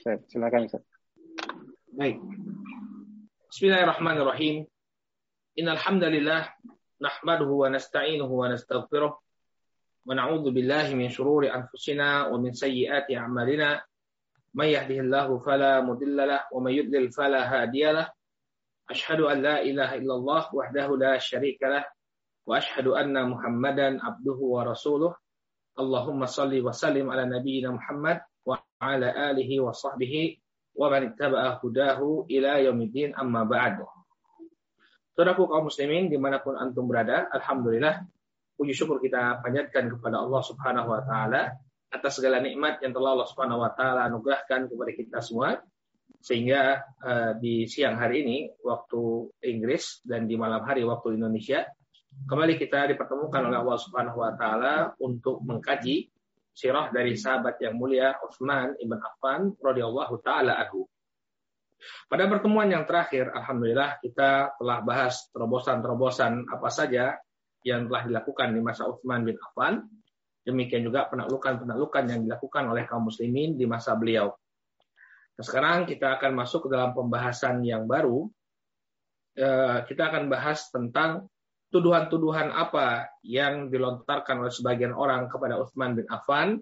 Silakan Ustaz. Baik. Bismillahirrahmanirrahim. Innal hamdalillah nahmaduhu wa nasta'inuhu wa nastaghfiruh wa na'udzu billahi min shururi anfusina wa min sayyiati a'malina. May yahdihillahu fala mudilla lahu wa may yudlil fala hadiya lahu. Ashhadu an la ilaha illallah wahdahu la syarika lah wa ashhadu anna Muhammadan abduhu wa rasuluh. Allahumma salli wa sallim ala nabiyyina Muhammad alihi wa sahbihi wa man ittaba'a hudahu ila yaumiddin amma ba'd. Saudaraku kaum muslimin di mana pun antum berada, alhamdulillah puji syukur kita panjatkan kepada Allah Subhanahu wa taala atas segala nikmat yang telah Allah Subhanahu wa taala anugerahkan kepada kita semua sehingga uh, di siang hari ini waktu Inggris dan di malam hari waktu Indonesia kembali kita dipertemukan oleh Allah Subhanahu wa taala untuk mengkaji sirah dari sahabat yang mulia Utsman ibn Affan radhiyallahu taala anhu. Pada pertemuan yang terakhir, alhamdulillah kita telah bahas terobosan-terobosan apa saja yang telah dilakukan di masa Utsman bin Affan. Demikian juga penaklukan-penaklukan yang dilakukan oleh kaum muslimin di masa beliau. Nah, sekarang kita akan masuk ke dalam pembahasan yang baru. Eh, kita akan bahas tentang tuduhan-tuduhan apa yang dilontarkan oleh sebagian orang kepada Utsman bin Affan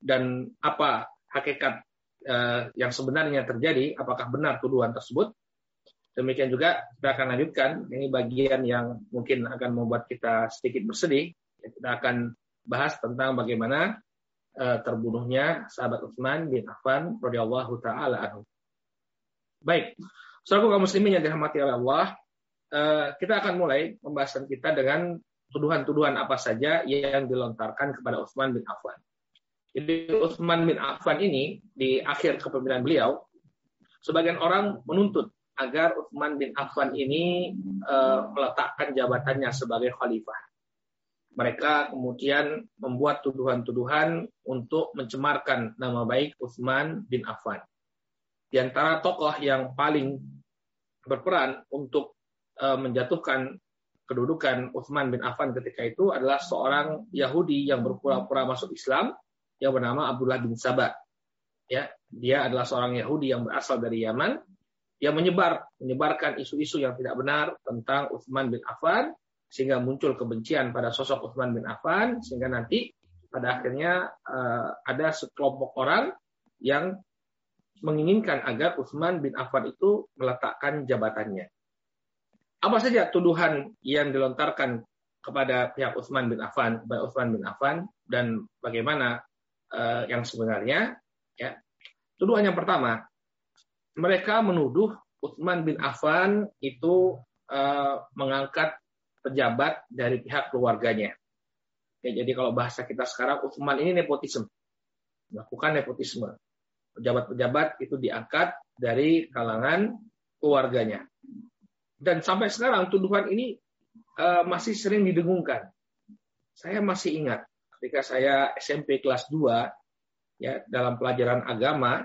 dan apa hakikat eh, yang sebenarnya terjadi, apakah benar tuduhan tersebut. Demikian juga kita akan lanjutkan, ini bagian yang mungkin akan membuat kita sedikit bersedih. Kita akan bahas tentang bagaimana uh, terbunuhnya sahabat Utsman bin Affan radhiyallahu taala anhu. Baik, saudara kaum muslimin yang dirahmati oleh Allah, kita akan mulai pembahasan kita dengan tuduhan-tuduhan apa saja yang dilontarkan kepada Utsman bin Affan. Jadi Utsman bin Affan ini di akhir kepemimpinan beliau, sebagian orang menuntut agar Utsman bin Affan ini uh, meletakkan jabatannya sebagai khalifah mereka kemudian membuat tuduhan-tuduhan untuk mencemarkan nama baik Utsman bin Affan. Di antara tokoh yang paling berperan untuk menjatuhkan kedudukan Utsman bin Affan ketika itu adalah seorang Yahudi yang berpura-pura masuk Islam yang bernama Abdullah bin Sabah. Ya, dia adalah seorang Yahudi yang berasal dari Yaman yang menyebar menyebarkan isu-isu yang tidak benar tentang Utsman bin Affan sehingga muncul kebencian pada sosok Utsman bin Affan sehingga nanti pada akhirnya uh, ada sekelompok orang yang menginginkan agar Utsman bin Affan itu meletakkan jabatannya. Apa saja tuduhan yang dilontarkan kepada pihak Utsman bin Affan, kepada Utsman bin Affan dan bagaimana uh, yang sebenarnya? Ya, tuduhan yang pertama, mereka menuduh Utsman bin Affan itu uh, mengangkat pejabat dari pihak keluarganya. Ya, jadi kalau bahasa kita sekarang Utsman ini nepotisme. Melakukan nepotisme. Pejabat-pejabat itu diangkat dari kalangan keluarganya. Dan sampai sekarang tuduhan ini uh, masih sering didengungkan. Saya masih ingat ketika saya SMP kelas 2 ya dalam pelajaran agama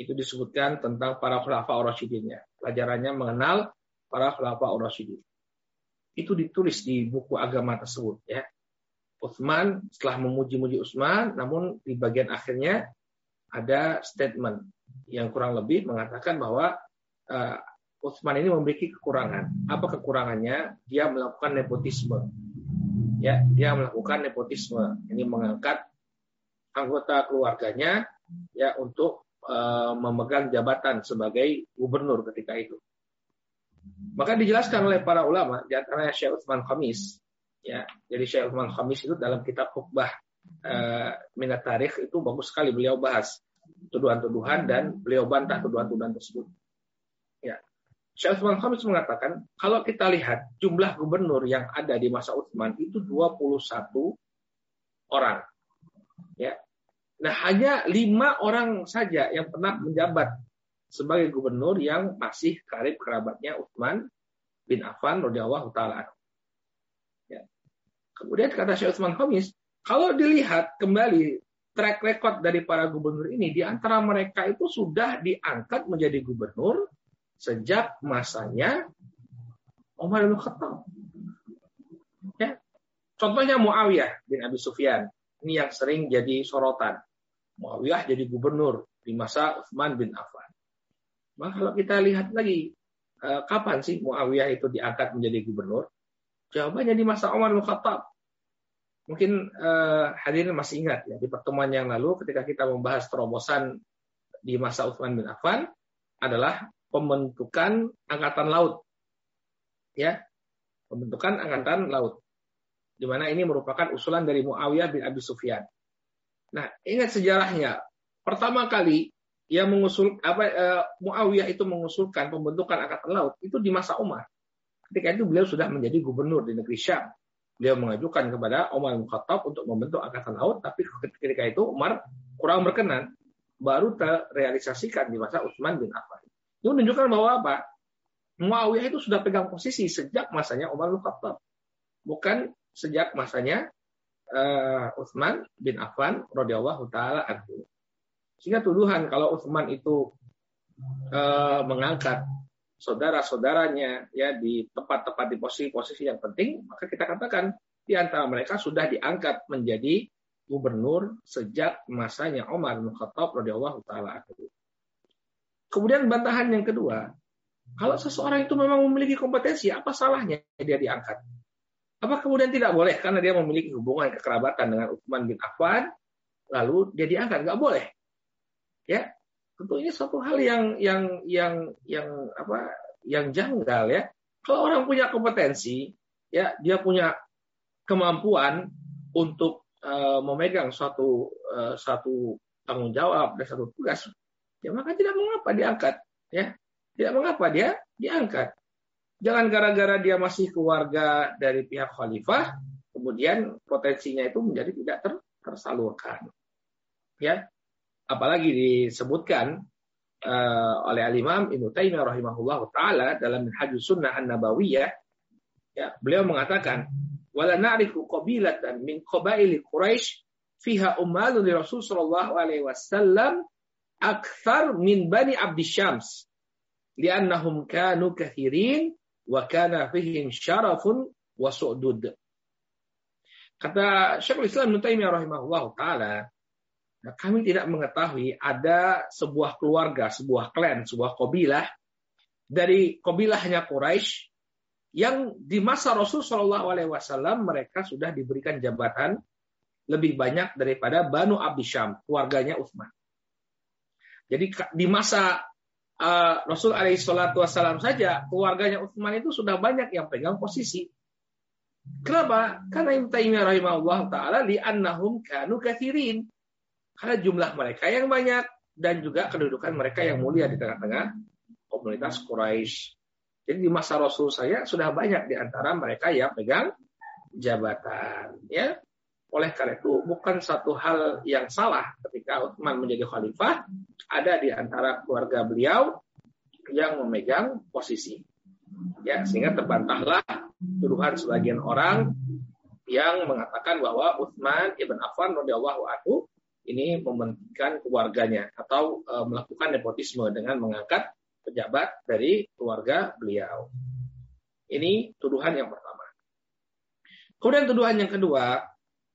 itu disebutkan tentang para khulafa ar-rasyidin Pelajarannya mengenal para khulafa ar-rasyidin itu ditulis di buku agama tersebut ya. Utsman setelah memuji-muji Utsman namun di bagian akhirnya ada statement yang kurang lebih mengatakan bahwa uh, Utsman ini memiliki kekurangan. Apa kekurangannya? Dia melakukan nepotisme. Ya, dia melakukan nepotisme. Ini mengangkat anggota keluarganya ya untuk uh, memegang jabatan sebagai gubernur ketika itu. Maka dijelaskan oleh para ulama, di antaranya Syekh Utsman Khamis, ya. Jadi Syekh Utsman Khamis itu dalam kitab Hukbah uh, Minat Tarikh itu bagus sekali beliau bahas tuduhan-tuduhan dan beliau bantah tuduhan-tuduhan tersebut. Syekh Utsman Khamis mengatakan, kalau kita lihat jumlah gubernur yang ada di masa Utsman itu 21 orang. Ya. Nah, hanya lima orang saja yang pernah menjabat sebagai gubernur yang masih karib kerabatnya Utsman bin Affan radhiyallahu taala. Ya. Kemudian kata Syekh Utsman Khamis, kalau dilihat kembali track record dari para gubernur ini di antara mereka itu sudah diangkat menjadi gubernur sejak masanya Umar bin Khattab. Ya. Contohnya Muawiyah bin Abi Sufyan. Ini yang sering jadi sorotan. Muawiyah jadi gubernur di masa Utsman bin Affan. Maka kalau kita lihat lagi eh, kapan sih Muawiyah itu diangkat menjadi gubernur? Jawabannya di masa Umar bin Khattab. Mungkin eh, hadirin masih ingat ya di pertemuan yang lalu ketika kita membahas terobosan di masa Utsman bin Affan adalah pembentukan angkatan laut. Ya. Pembentukan angkatan laut. Di mana ini merupakan usulan dari Muawiyah bin Abi Sufyan. Nah, ingat sejarahnya. Pertama kali yang mengusul apa uh, Muawiyah itu mengusulkan pembentukan angkatan laut itu di masa Umar. Ketika itu beliau sudah menjadi gubernur di negeri Syam. Beliau mengajukan kepada Umar Khattab untuk membentuk angkatan laut, tapi ketika itu Umar kurang berkenan, baru terrealisasikan di masa Utsman bin Affan. Itu menunjukkan bahwa apa? Muawiyah itu sudah pegang posisi sejak masanya Umar bin Khattab, bukan sejak masanya uh, Utsman bin Affan radhiyallahu taala anhu. Sehingga tuduhan kalau Utsman itu uh, mengangkat saudara-saudaranya ya di tempat-tempat di posisi-posisi yang penting, maka kita katakan di antara mereka sudah diangkat menjadi gubernur sejak masanya Umar bin Khattab radhiyallahu taala Kemudian bantahan yang kedua, kalau seseorang itu memang memiliki kompetensi, apa salahnya dia diangkat? Apa kemudian tidak boleh karena dia memiliki hubungan kekerabatan dengan Utsman bin Affan, lalu dia diangkat? Nggak boleh. Ya, tentu ini suatu hal yang yang yang yang apa? Yang janggal ya. Kalau orang punya kompetensi, ya dia punya kemampuan untuk uh, memegang suatu uh, satu tanggung jawab dan satu tugas, ya maka tidak mengapa diangkat, ya. Tidak mengapa dia diangkat. Jangan gara-gara dia masih keluarga dari pihak khalifah, kemudian potensinya itu menjadi tidak ter, tersalurkan. Ya, apalagi disebutkan uh, oleh Al-Imam Ibnu Taimiyah rahimahullah taala dalam Minhajus Sunnah An-Nabawiyah ya beliau mengatakan wala na'rifu qabilatan min qabaili Quraisy fiha ummalu li Rasul sallallahu alaihi wasallam akthar min Bani Abdi Syams li'annahum kanu kathirin wa kana fihim syarafun wa su'dud. Kata Syekhul Islam Ibnu Taimiyah rahimahullah taala, nah, kami tidak mengetahui ada sebuah keluarga, sebuah klan, sebuah kabilah dari kabilahnya Quraisy yang di masa Rasul Shallallahu Alaihi Wasallam mereka sudah diberikan jabatan lebih banyak daripada Banu Abi Syam, keluarganya Utsman. Jadi di masa uh, Rasul alaihi salatu wassalam saja keluarganya Utsman itu sudah banyak yang pegang posisi. Kenapa? Karena Ibnu Taimiyah rahimahullah taala annahum kanu kathirin. Karena jumlah mereka yang banyak dan juga kedudukan mereka yang mulia di tengah-tengah komunitas Quraisy. Jadi di masa Rasul saya sudah banyak di antara mereka yang pegang jabatan, ya. Oleh karena itu bukan satu hal yang salah ketika Utsman menjadi khalifah ada di antara keluarga beliau yang memegang posisi. Ya, sehingga terbantahlah tuduhan sebagian orang yang mengatakan bahwa Utsman ibn Affan radhiyallahu anhu ini mementingkan keluarganya atau e, melakukan nepotisme dengan mengangkat pejabat dari keluarga beliau. Ini tuduhan yang pertama. Kemudian tuduhan yang kedua,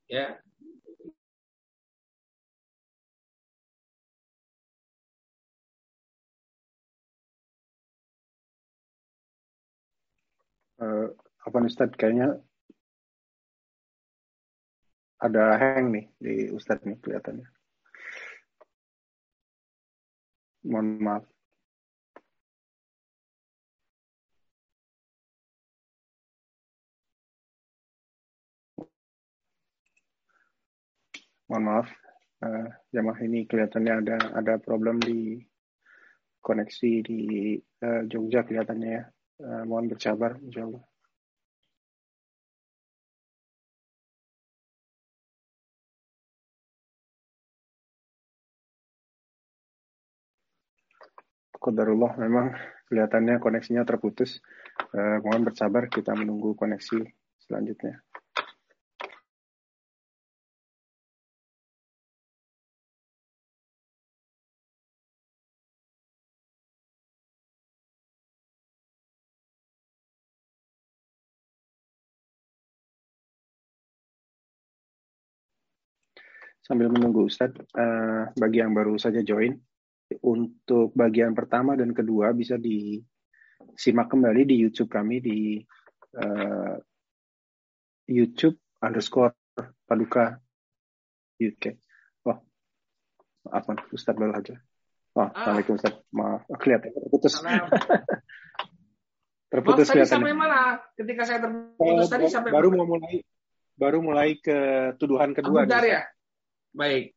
ya uh, apa nih Ustadz? Kayaknya ada hang nih di Ustadz nih kelihatannya. Mohon maaf. Mohon maaf. Uh, jamaah ini kelihatannya ada ada problem di koneksi di uh, Jogja kelihatannya ya uh, mohon bersabar insyaallah Qadarullah memang kelihatannya koneksinya terputus. Uh, mohon bersabar kita menunggu koneksi selanjutnya. Sambil menunggu Ustadz, uh, bagi yang baru saja join, untuk bagian pertama dan kedua bisa disimak kembali di YouTube kami di uh, YouTube underscore Paduka UK. Oh, apa Ustaz dulu aja. Oh, ah. Assalamualaikum Ustaz. Maaf, oh, kelihatan terputus. terputus Maaf, tadi sampai mana? Ketika saya terputus oh, tadi sampai baru mau mulai baru mulai ke tuduhan kedua. Ya. Baik.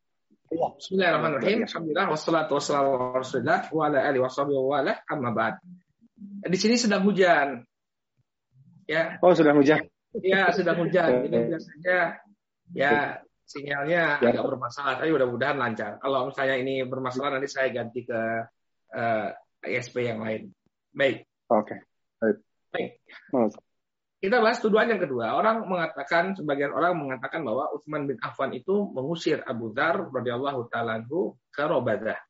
Ya. Bismillahirrahmanirrahim. Alhamdulillah wassalatu wassalamu ala wa ala alihi washabihi wa ala amma ba'd. Di sini sedang hujan. Ya. Oh, sedang hujan. Ya, sedang hujan. Jadi biasanya ya sinyalnya ya. agak bermasalah, tapi mudah-mudahan lancar. Kalau misalnya ini bermasalah nanti saya ganti ke uh, eh, ISP yang lain. Baik. Oke. Okay. Baik. Baik. Kita bahas tuduhan yang kedua. Orang mengatakan, sebagian orang mengatakan bahwa Utsman bin Affan itu mengusir Abu Dhar radhiyallahu taala ke Robadah.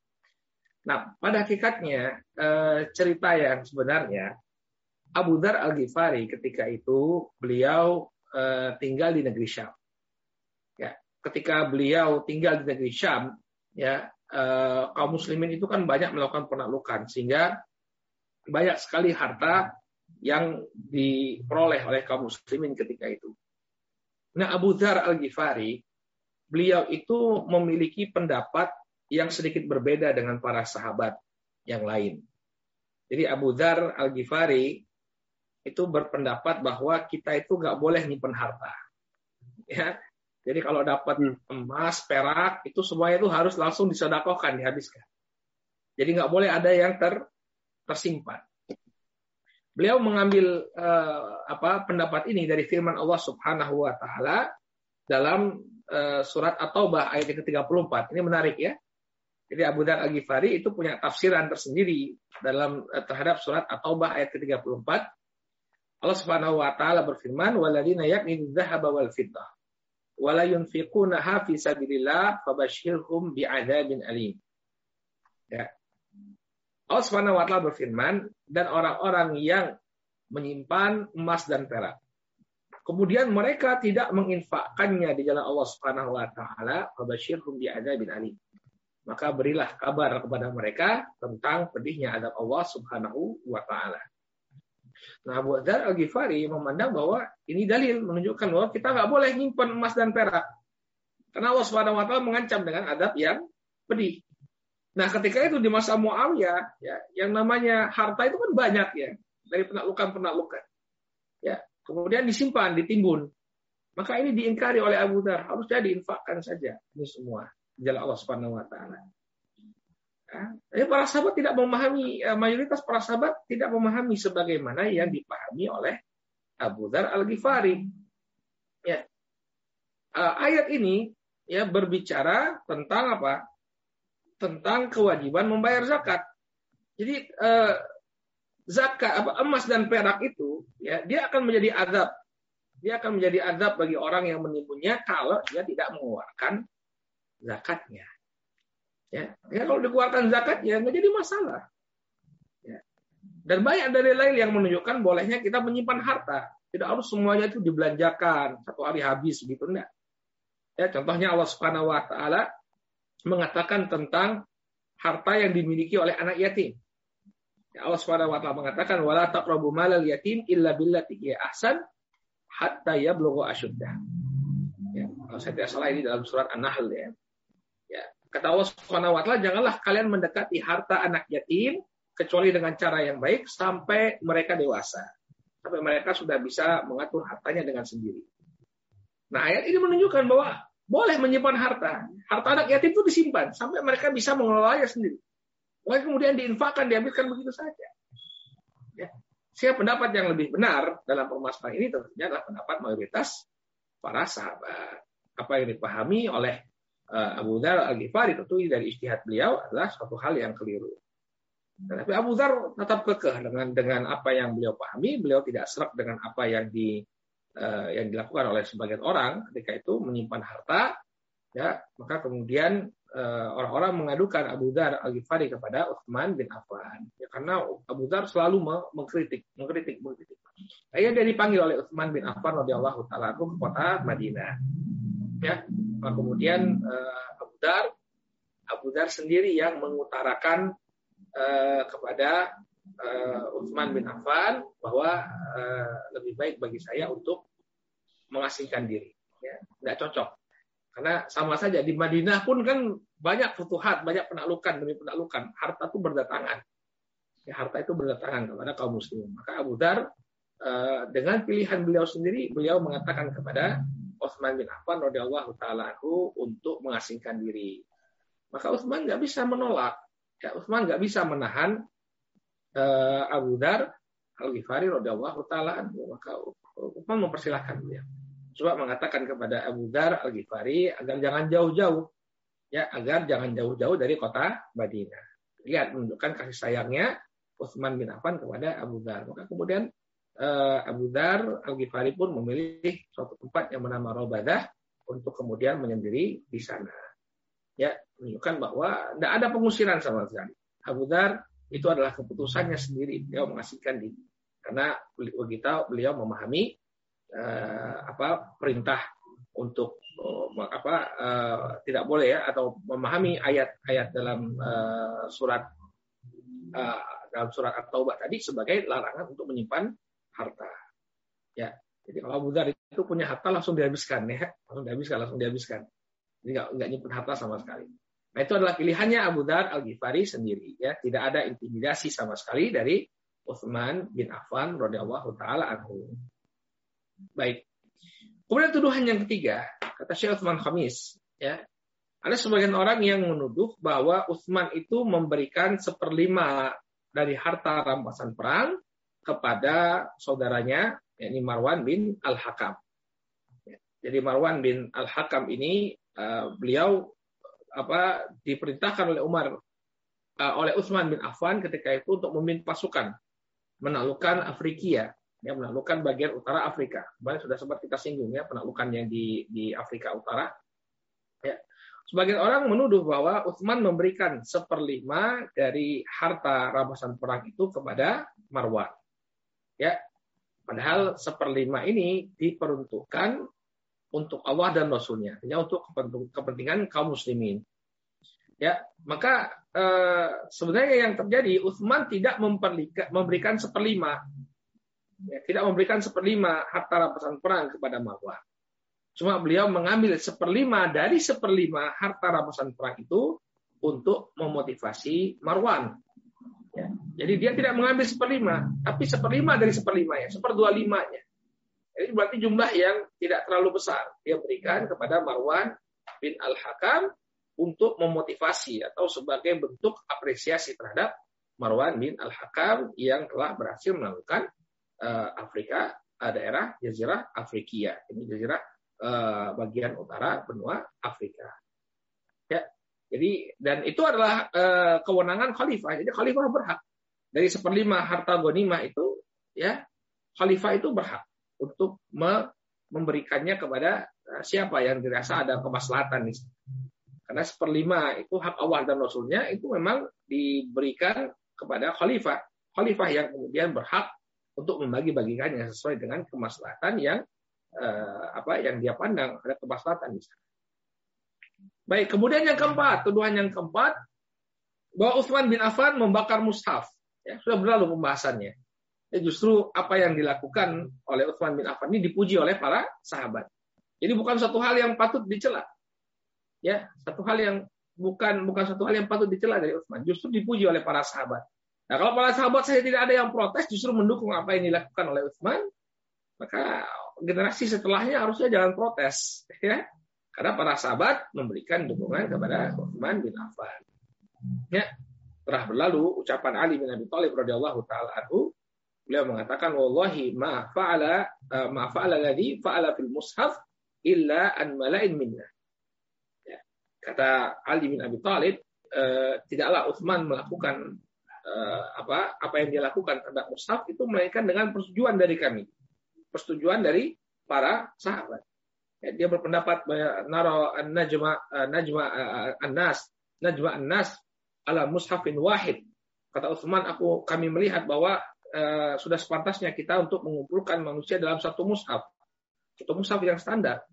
Nah, pada hakikatnya eh, cerita yang sebenarnya Abu Dhar Al-Ghifari ketika itu beliau eh, tinggal di negeri Syam. Ya, ketika beliau tinggal di negeri Syam, ya eh, kaum muslimin itu kan banyak melakukan penaklukan sehingga banyak sekali harta yang diperoleh oleh kaum muslimin ketika itu. Nah, Abu Dhar Al-Ghifari, beliau itu memiliki pendapat yang sedikit berbeda dengan para sahabat yang lain. Jadi Abu Dhar Al-Ghifari itu berpendapat bahwa kita itu nggak boleh nyimpen harta. Ya, jadi kalau dapat hmm. emas, perak, itu semuanya itu harus langsung disodakohkan, dihabiskan. Jadi nggak boleh ada yang ter, tersimpan. Beliau mengambil uh, apa pendapat ini dari firman Allah Subhanahu wa taala dalam uh, surat At-Taubah ayat ke-34. Ini menarik ya. Jadi Abu Dhar Al-Ghifari itu punya tafsiran tersendiri dalam uh, terhadap surat At-Taubah ayat ke-34. Allah Subhanahu wa taala berfirman, "Walladzina yaknidu dzahaba wal fiddah wa la yunfiqunaha fi sabilillah fabashshirhum bi'adzabin alim." Ya. Allah Subhanahu wa taala berfirman, dan orang-orang yang menyimpan emas dan perak. Kemudian mereka tidak menginfakkannya di jalan Allah Subhanahu wa taala, fabasyirhum bi'adzabin alim. Maka berilah kabar kepada mereka tentang pedihnya adab Allah Subhanahu wa taala. Nah, Abu Dzar Al-Ghifari memandang bahwa ini dalil menunjukkan bahwa kita nggak boleh nyimpan emas dan perak. Karena Allah Subhanahu wa taala mengancam dengan adab yang pedih. Nah, ketika itu di masa Muawiyah, ya, yang namanya harta itu kan banyak ya, dari penaklukan-penaklukan. Ya, kemudian disimpan, ditimbun. Maka ini diingkari oleh Abu Dhar, harusnya diinfakkan saja ini semua jalan Allah Subhanahu wa taala. Ya, para sahabat tidak memahami eh, mayoritas para sahabat tidak memahami sebagaimana yang dipahami oleh Abu Dhar Al-Ghifari. Ya. Uh, ayat ini ya berbicara tentang apa? Tentang kewajiban membayar zakat. Jadi eh, zakat apa emas dan perak itu ya dia akan menjadi adab. Dia akan menjadi adab bagi orang yang menimbunnya kalau dia tidak mengeluarkan zakatnya. Ya, ya kalau dikeluarkan zakat ya nggak jadi masalah. Ya. Dan banyak dari lain yang menunjukkan bolehnya kita menyimpan harta. Tidak harus semuanya itu dibelanjakan satu hari habis gitu enggak. Ya, contohnya Allah Subhanahu wa taala mengatakan tentang harta yang dimiliki oleh anak yatim. Ya Allah Subhanahu wa taala mengatakan wala taqrabu malal yatim illa billati hiya ahsan hatta yablugha asyuddah. Ya, kalau saya tidak salah ini dalam surat An-Nahl ya. Ya, kata Allah Subhanahu wa taala janganlah kalian mendekati harta anak yatim kecuali dengan cara yang baik sampai mereka dewasa. Sampai mereka sudah bisa mengatur hartanya dengan sendiri. Nah, ayat ini menunjukkan bahwa boleh menyimpan harta. Harta anak yatim itu disimpan sampai mereka bisa mengelolanya sendiri. Bukan kemudian diinfakkan, diambilkan begitu saja. Ya. Siapa pendapat yang lebih benar dalam permasalahan ini tentunya adalah pendapat mayoritas para sahabat. Apa yang dipahami oleh uh, Abu Dhar Al-Ghifari tentu dari istihad beliau adalah suatu hal yang keliru. Tetapi Abu Dhar tetap kekeh dengan dengan apa yang beliau pahami, beliau tidak serak dengan apa yang di yang dilakukan oleh sebagian orang ketika itu menyimpan harta ya maka kemudian uh, orang-orang mengadukan Abu Dhar Al Ghifari kepada Utsman bin Affan. Ya karena Abu Dhar selalu mengkritik mengkritik mengkritik. Akhirnya dia dipanggil oleh Utsman bin Affan radhiyallahu taala ke kota Madinah. Ya maka kemudian uh, Abu Dhar Abu Dar sendiri yang mengutarakan kepada uh, Utsman bin Affan bahwa uh, lebih baik bagi saya untuk mengasingkan diri. Ya, tidak cocok. Karena sama saja di Madinah pun kan banyak futuhat, banyak penaklukan demi penaklukan. Harta itu berdatangan. Ya, harta itu berdatangan kepada kaum muslimin. Maka Abu Dar dengan pilihan beliau sendiri, beliau mengatakan kepada Utsman bin Affan radhiyallahu taala untuk mengasingkan diri. Maka Utsman nggak bisa menolak. Ya, Utsman nggak bisa menahan uh, Abu Dar Al-Ghifari radhiyallahu taala. Maka Utsman mempersilahkan beliau. Coba mengatakan kepada Abu Dar Al-Ghifari agar jangan jauh-jauh. Ya, agar jangan jauh-jauh dari kota Madinah. Lihat menunjukkan kasih sayangnya Utsman bin Affan kepada Abu Dar. Maka kemudian uh, Abu Dar Al-Ghifari pun memilih suatu tempat yang bernama Robadah untuk kemudian menyendiri di sana. Ya, menunjukkan bahwa tidak ada pengusiran sama sekali. Abu Dar itu adalah keputusannya sendiri. Beliau mengasihkan diri. Karena kita beliau memahami uh, apa perintah untuk uh, apa uh, tidak boleh ya atau memahami ayat-ayat dalam uh, surat uh, dalam surat At-Taubah tadi sebagai larangan untuk menyimpan harta. Ya, jadi kalau Dhar itu punya harta langsung dihabiskan ya, langsung dihabiskan, langsung dihabiskan. Jadi nggak nggak nyimpen harta sama sekali. Nah itu adalah pilihannya Abu Dhar Al Ghifari sendiri ya, tidak ada intimidasi sama sekali dari Uthman bin Affan radhiyallahu taala anhu. Baik. Kemudian tuduhan yang ketiga, kata Syekh Uthman Khamis, ya, ada sebagian orang yang menuduh bahwa Uthman itu memberikan seperlima dari harta rampasan perang kepada saudaranya yakni Marwan bin Al-Hakam. Jadi Marwan bin Al-Hakam ini uh, beliau apa diperintahkan oleh Umar uh, oleh Utsman bin Affan ketika itu untuk memimpin pasukan menaklukkan Afrikia, ya menaklukkan bagian utara Afrika. Kemarin sudah sempat kita singgung ya penaklukan yang di di Afrika Utara. Ya. Sebagian orang menuduh bahwa Utsman memberikan seperlima dari harta rampasan perang itu kepada Marwan. Ya, padahal seperlima ini diperuntukkan untuk Allah dan Rasulnya, hanya untuk kepentingan kaum muslimin. Ya, maka eh, sebenarnya yang terjadi Utsman tidak memberikan seperlima, ya, tidak memberikan seperlima harta rampasan perang kepada Marwan. Cuma beliau mengambil seperlima dari seperlima harta rampasan perang itu untuk memotivasi Marwan Ya. Jadi dia tidak mengambil seperlima, tapi seperlima dari seperlima ya, seperdua limanya. Jadi berarti jumlah yang tidak terlalu besar. Dia berikan kepada Marwan bin Al-Hakam untuk memotivasi atau sebagai bentuk apresiasi terhadap Marwan bin Al-Hakam yang telah berhasil melakukan uh, Afrika, uh, daerah Jazirah Afrikia. Ini Jazirah uh, bagian utara benua Afrika. Ya, jadi dan itu adalah uh, kewenangan khalifah. Jadi khalifah berhak dari seperlima harta ghanimah itu ya khalifah itu berhak untuk me memberikannya kepada uh, siapa yang dirasa ada kemaslahatan nih. Karena seperlima itu hak Allah dan Rasulnya itu memang diberikan kepada khalifah. Khalifah yang kemudian berhak untuk membagi-bagikannya sesuai dengan kemaslahatan yang uh, apa yang dia pandang ada kemaslahatan misalnya. Baik, kemudian yang keempat, tuduhan yang keempat, bahwa Utsman bin Affan membakar mushaf. Ya, sudah berlalu pembahasannya. Ya, justru apa yang dilakukan oleh Utsman bin Affan ini dipuji oleh para sahabat. Jadi bukan satu hal yang patut dicela. Ya, satu hal yang bukan bukan satu hal yang patut dicela dari Utsman, justru dipuji oleh para sahabat. Nah, kalau para sahabat saya tidak ada yang protes, justru mendukung apa yang dilakukan oleh Utsman, maka generasi setelahnya harusnya jangan protes, ya. Karena para sahabat memberikan dukungan kepada Utsman bin Affan. Ya, telah berlalu ucapan Ali bin Abi Thalib radhiyallahu taala anhu beliau mengatakan wallahi ma fa'ala uh, ma fa'ala ladhi fa'ala fil mushaf illa an mala'in minna. Ya. Kata Ali bin Abi Thalib uh, tidaklah Utsman melakukan uh, apa apa yang dia lakukan terhadap mushaf itu melainkan dengan persetujuan dari kami. Persetujuan dari para sahabat. Ya, dia berpendapat naro eh, najma eh, an-nas najma an-nas ala mushafin wahid. Kata Utsman, aku kami melihat bahwa uh, sudah sepantasnya kita untuk mengumpulkan manusia dalam satu mushaf. Satu mushaf yang standar.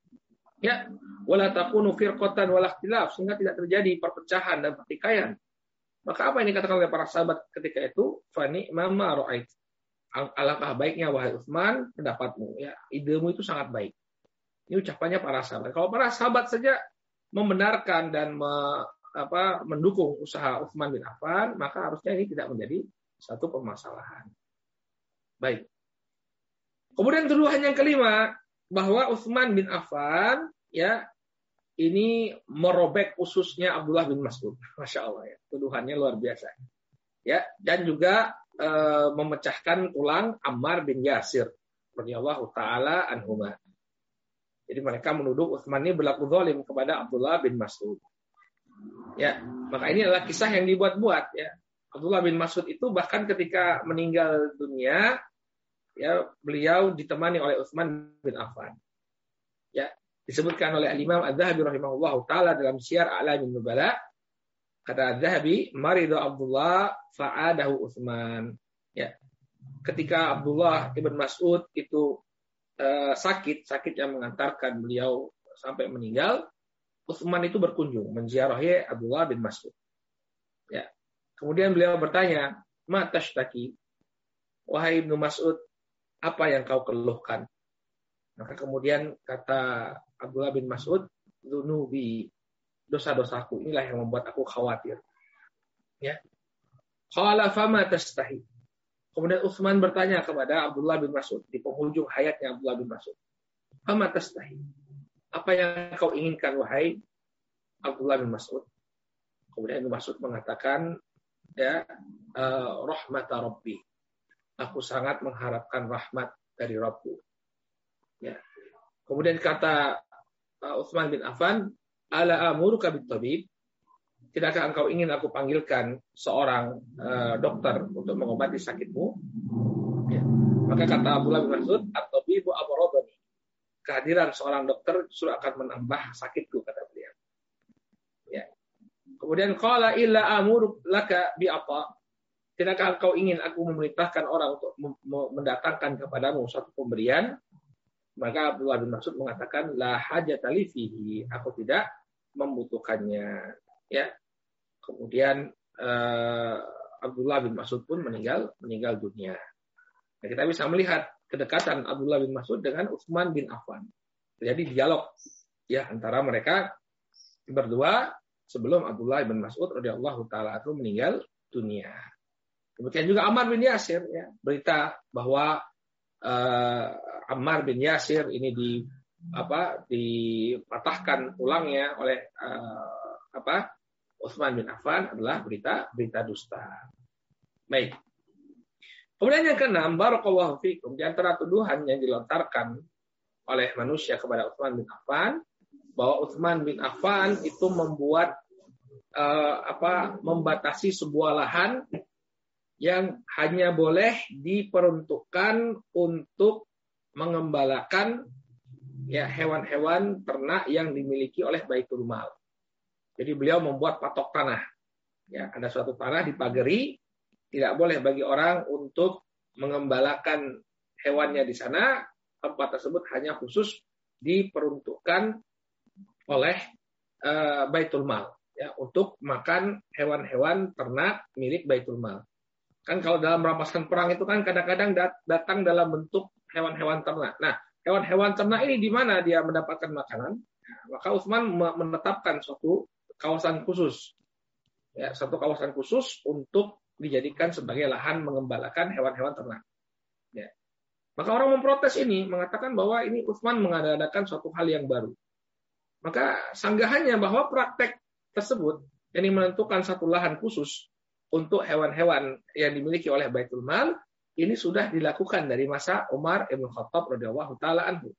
Ya, wala takunu firqatan wala ikhtilaf sehingga tidak terjadi perpecahan dan pertikaian. Maka apa yang dikatakan oleh para sahabat ketika itu? Fani mama ra'ait. Alangkah baiknya wahai Utsman pendapatmu ya, idemu itu sangat baik. Ini ucapannya para sahabat. Kalau para sahabat saja membenarkan dan me, apa, mendukung usaha Utsman bin Affan, maka harusnya ini tidak menjadi satu permasalahan. Baik. Kemudian tuduhan yang kelima bahwa Utsman bin Affan ya ini merobek ususnya Abdullah bin Mas'ud. Masya Allah ya. Tuduhannya luar biasa. Ya, dan juga e, memecahkan tulang Ammar bin Yasir radhiyallahu taala anhuma. Jadi mereka menuduh Utsman ini berlaku zalim kepada Abdullah bin Mas'ud. Ya, maka ini adalah kisah yang dibuat-buat ya. Abdullah bin Mas'ud itu bahkan ketika meninggal dunia ya beliau ditemani oleh Utsman bin Affan. Ya, disebutkan oleh Imam Az-Zahabi rahimahullah taala dalam Syiar A'lamin Nubala. Kata Az-Zahabi maridu Abdullah fa'adahu Utsman. Ya ketika Abdullah ibn Mas'ud itu uh, sakit sakit yang mengantarkan beliau sampai meninggal Utsman itu berkunjung menziarahi Abdullah bin Mas'ud. Ya kemudian beliau bertanya ma tashtaki? Wahai Ibnu Mas'ud apa yang kau keluhkan maka kemudian kata Abdullah bin Mas'ud, "Dzunubi, dosa-dosaku inilah yang membuat aku khawatir." Ya. Qala fama tastahi. Kemudian Utsman bertanya kepada Abdullah bin Mas'ud di penghujung hayatnya Abdullah bin Mas'ud. Fama tastahi. Apa yang kau inginkan wahai Abdullah bin Mas'ud? Kemudian bin Mas'ud mengatakan ya uh, rahmata rabbi. Aku sangat mengharapkan rahmat dari Rabbku. Ya. Kemudian kata uh, Utsman bin Affan, "Ala amuruka tabib?" Tidakkah engkau ingin aku panggilkan seorang uh, dokter untuk mengobati sakitmu? Ya. Maka kata Abdullah bin Mas'ud, "At-tabibu amradani." Kehadiran seorang dokter justru akan menambah sakitku kata beliau. Ya. Kemudian qala illa amuruk laka bi apa? Tidakkah engkau ingin aku memerintahkan orang untuk mendatangkan kepadamu suatu pemberian? Maka Abdullah bin Mas'ud mengatakan la hajat fihi, aku tidak membutuhkannya. Ya. Kemudian uh, Abdullah bin Mas'ud pun meninggal meninggal dunia. Nah, kita bisa melihat kedekatan Abdullah bin Mas'ud dengan Utsman bin Affan. Jadi dialog ya antara mereka berdua sebelum Abdullah bin Mas'ud radhiyallahu taala itu meninggal dunia. Kemudian juga Ammar bin Yasir ya, berita bahwa uh, Ammar bin Yasir ini di apa dipatahkan tulangnya oleh uh, apa Utsman bin Affan adalah berita berita dusta. Baik. Kemudian yang keenam, barakallahu fikum, di antara tuduhan yang dilontarkan oleh manusia kepada Utsman bin Affan bahwa Utsman bin Affan itu membuat uh, apa membatasi sebuah lahan yang hanya boleh diperuntukkan untuk mengembalakan ya hewan-hewan ternak yang dimiliki oleh Baitul Mal. Jadi beliau membuat patok tanah. Ya, ada suatu tanah di Pageri, tidak boleh bagi orang untuk mengembalakan hewannya di sana. Tempat tersebut hanya khusus diperuntukkan oleh uh, Baitul Mal ya untuk makan hewan-hewan ternak milik Baitul Mal. Kan kalau dalam rampasan perang itu kan kadang-kadang datang dalam bentuk hewan-hewan ternak. Nah, hewan-hewan ternak ini di mana dia mendapatkan makanan? Maka Utsman menetapkan suatu kawasan khusus. Ya, satu kawasan khusus untuk dijadikan sebagai lahan mengembalakan hewan-hewan ternak. Ya. Maka orang memprotes ini, mengatakan bahwa ini Utsman mengadakan suatu hal yang baru. Maka sanggahannya bahwa praktek tersebut yang menentukan satu lahan khusus untuk hewan-hewan yang dimiliki oleh Baitul Mal ini sudah dilakukan dari masa Umar Ibn Khattab radhiyallahu taala anhu.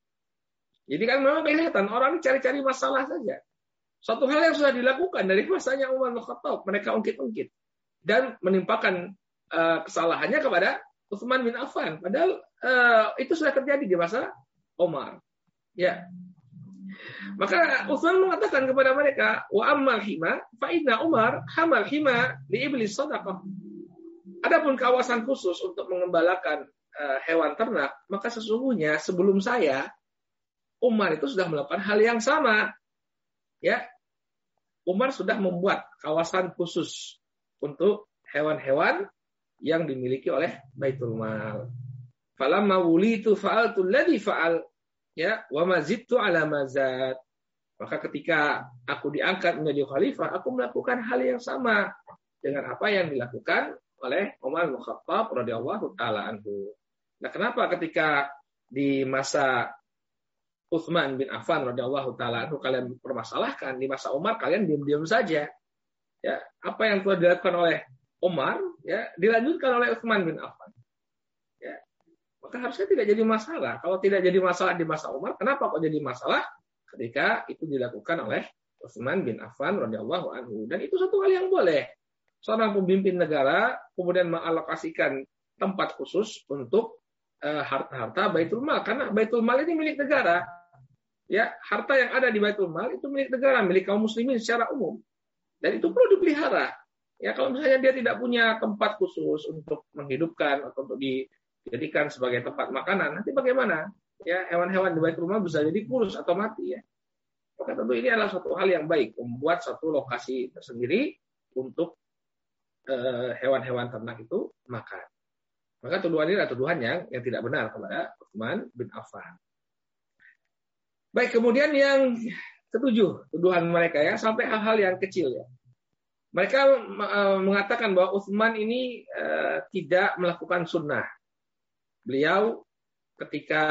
Jadi kan memang kelihatan orang cari-cari masalah saja. Suatu hal yang sudah dilakukan dari masanya Umar Ibn Khattab, mereka ungkit-ungkit dan menimpakan uh, kesalahannya kepada Utsman bin Affan. Padahal uh, itu sudah terjadi di masa Umar. Ya, maka Utsman mengatakan kepada mereka, wa ammal hima fa inna Umar hamal hima di iblis sadaqah. Adapun kawasan khusus untuk mengembalakan uh, hewan ternak, maka sesungguhnya sebelum saya Umar itu sudah melakukan hal yang sama. Ya, Umar sudah membuat kawasan khusus untuk hewan-hewan yang dimiliki oleh Baitul Mal. Falamma wulitu fa'altu alladhi fa'al ya wa mazidtu ala mazad. Maka ketika aku diangkat menjadi khalifah, aku melakukan hal yang sama dengan apa yang dilakukan oleh Umar bin Khattab radhiyallahu taala anhu. Nah, kenapa ketika di masa Utsman bin Affan radhiyallahu taala anhu kalian permasalahkan di masa Umar kalian diam-diam saja. Ya, apa yang telah dilakukan oleh Umar ya dilanjutkan oleh Utsman bin Affan. Ya. Harusnya tidak jadi masalah. Kalau tidak jadi masalah di masa Umar, kenapa kok jadi masalah ketika itu dilakukan oleh Utsman bin Affan radhiyallahu anhu? Dan itu satu hal yang boleh. Seorang pemimpin negara kemudian mengalokasikan tempat khusus untuk eh, harta-harta Baitul Mal karena Baitul Mal ini milik negara ya harta yang ada di Baitul Mal itu milik negara, milik kaum muslimin secara umum. Dan itu perlu dipelihara. Ya kalau misalnya dia tidak punya tempat khusus untuk menghidupkan atau untuk dijadikan sebagai tempat makanan, nanti bagaimana? Ya hewan-hewan di Baitul Mal bisa jadi kurus atau mati ya. Maka tentu ini adalah suatu hal yang baik membuat satu lokasi tersendiri untuk eh, hewan-hewan ternak itu makan. Maka tuduhan ini adalah tuduhan yang, yang tidak benar kepada Utsman bin Affan. Baik, kemudian yang ketujuh, tuduhan mereka ya, sampai hal-hal yang kecil ya. Mereka eh, mengatakan bahwa Utsman ini uh, tidak melakukan sunnah. Beliau ketika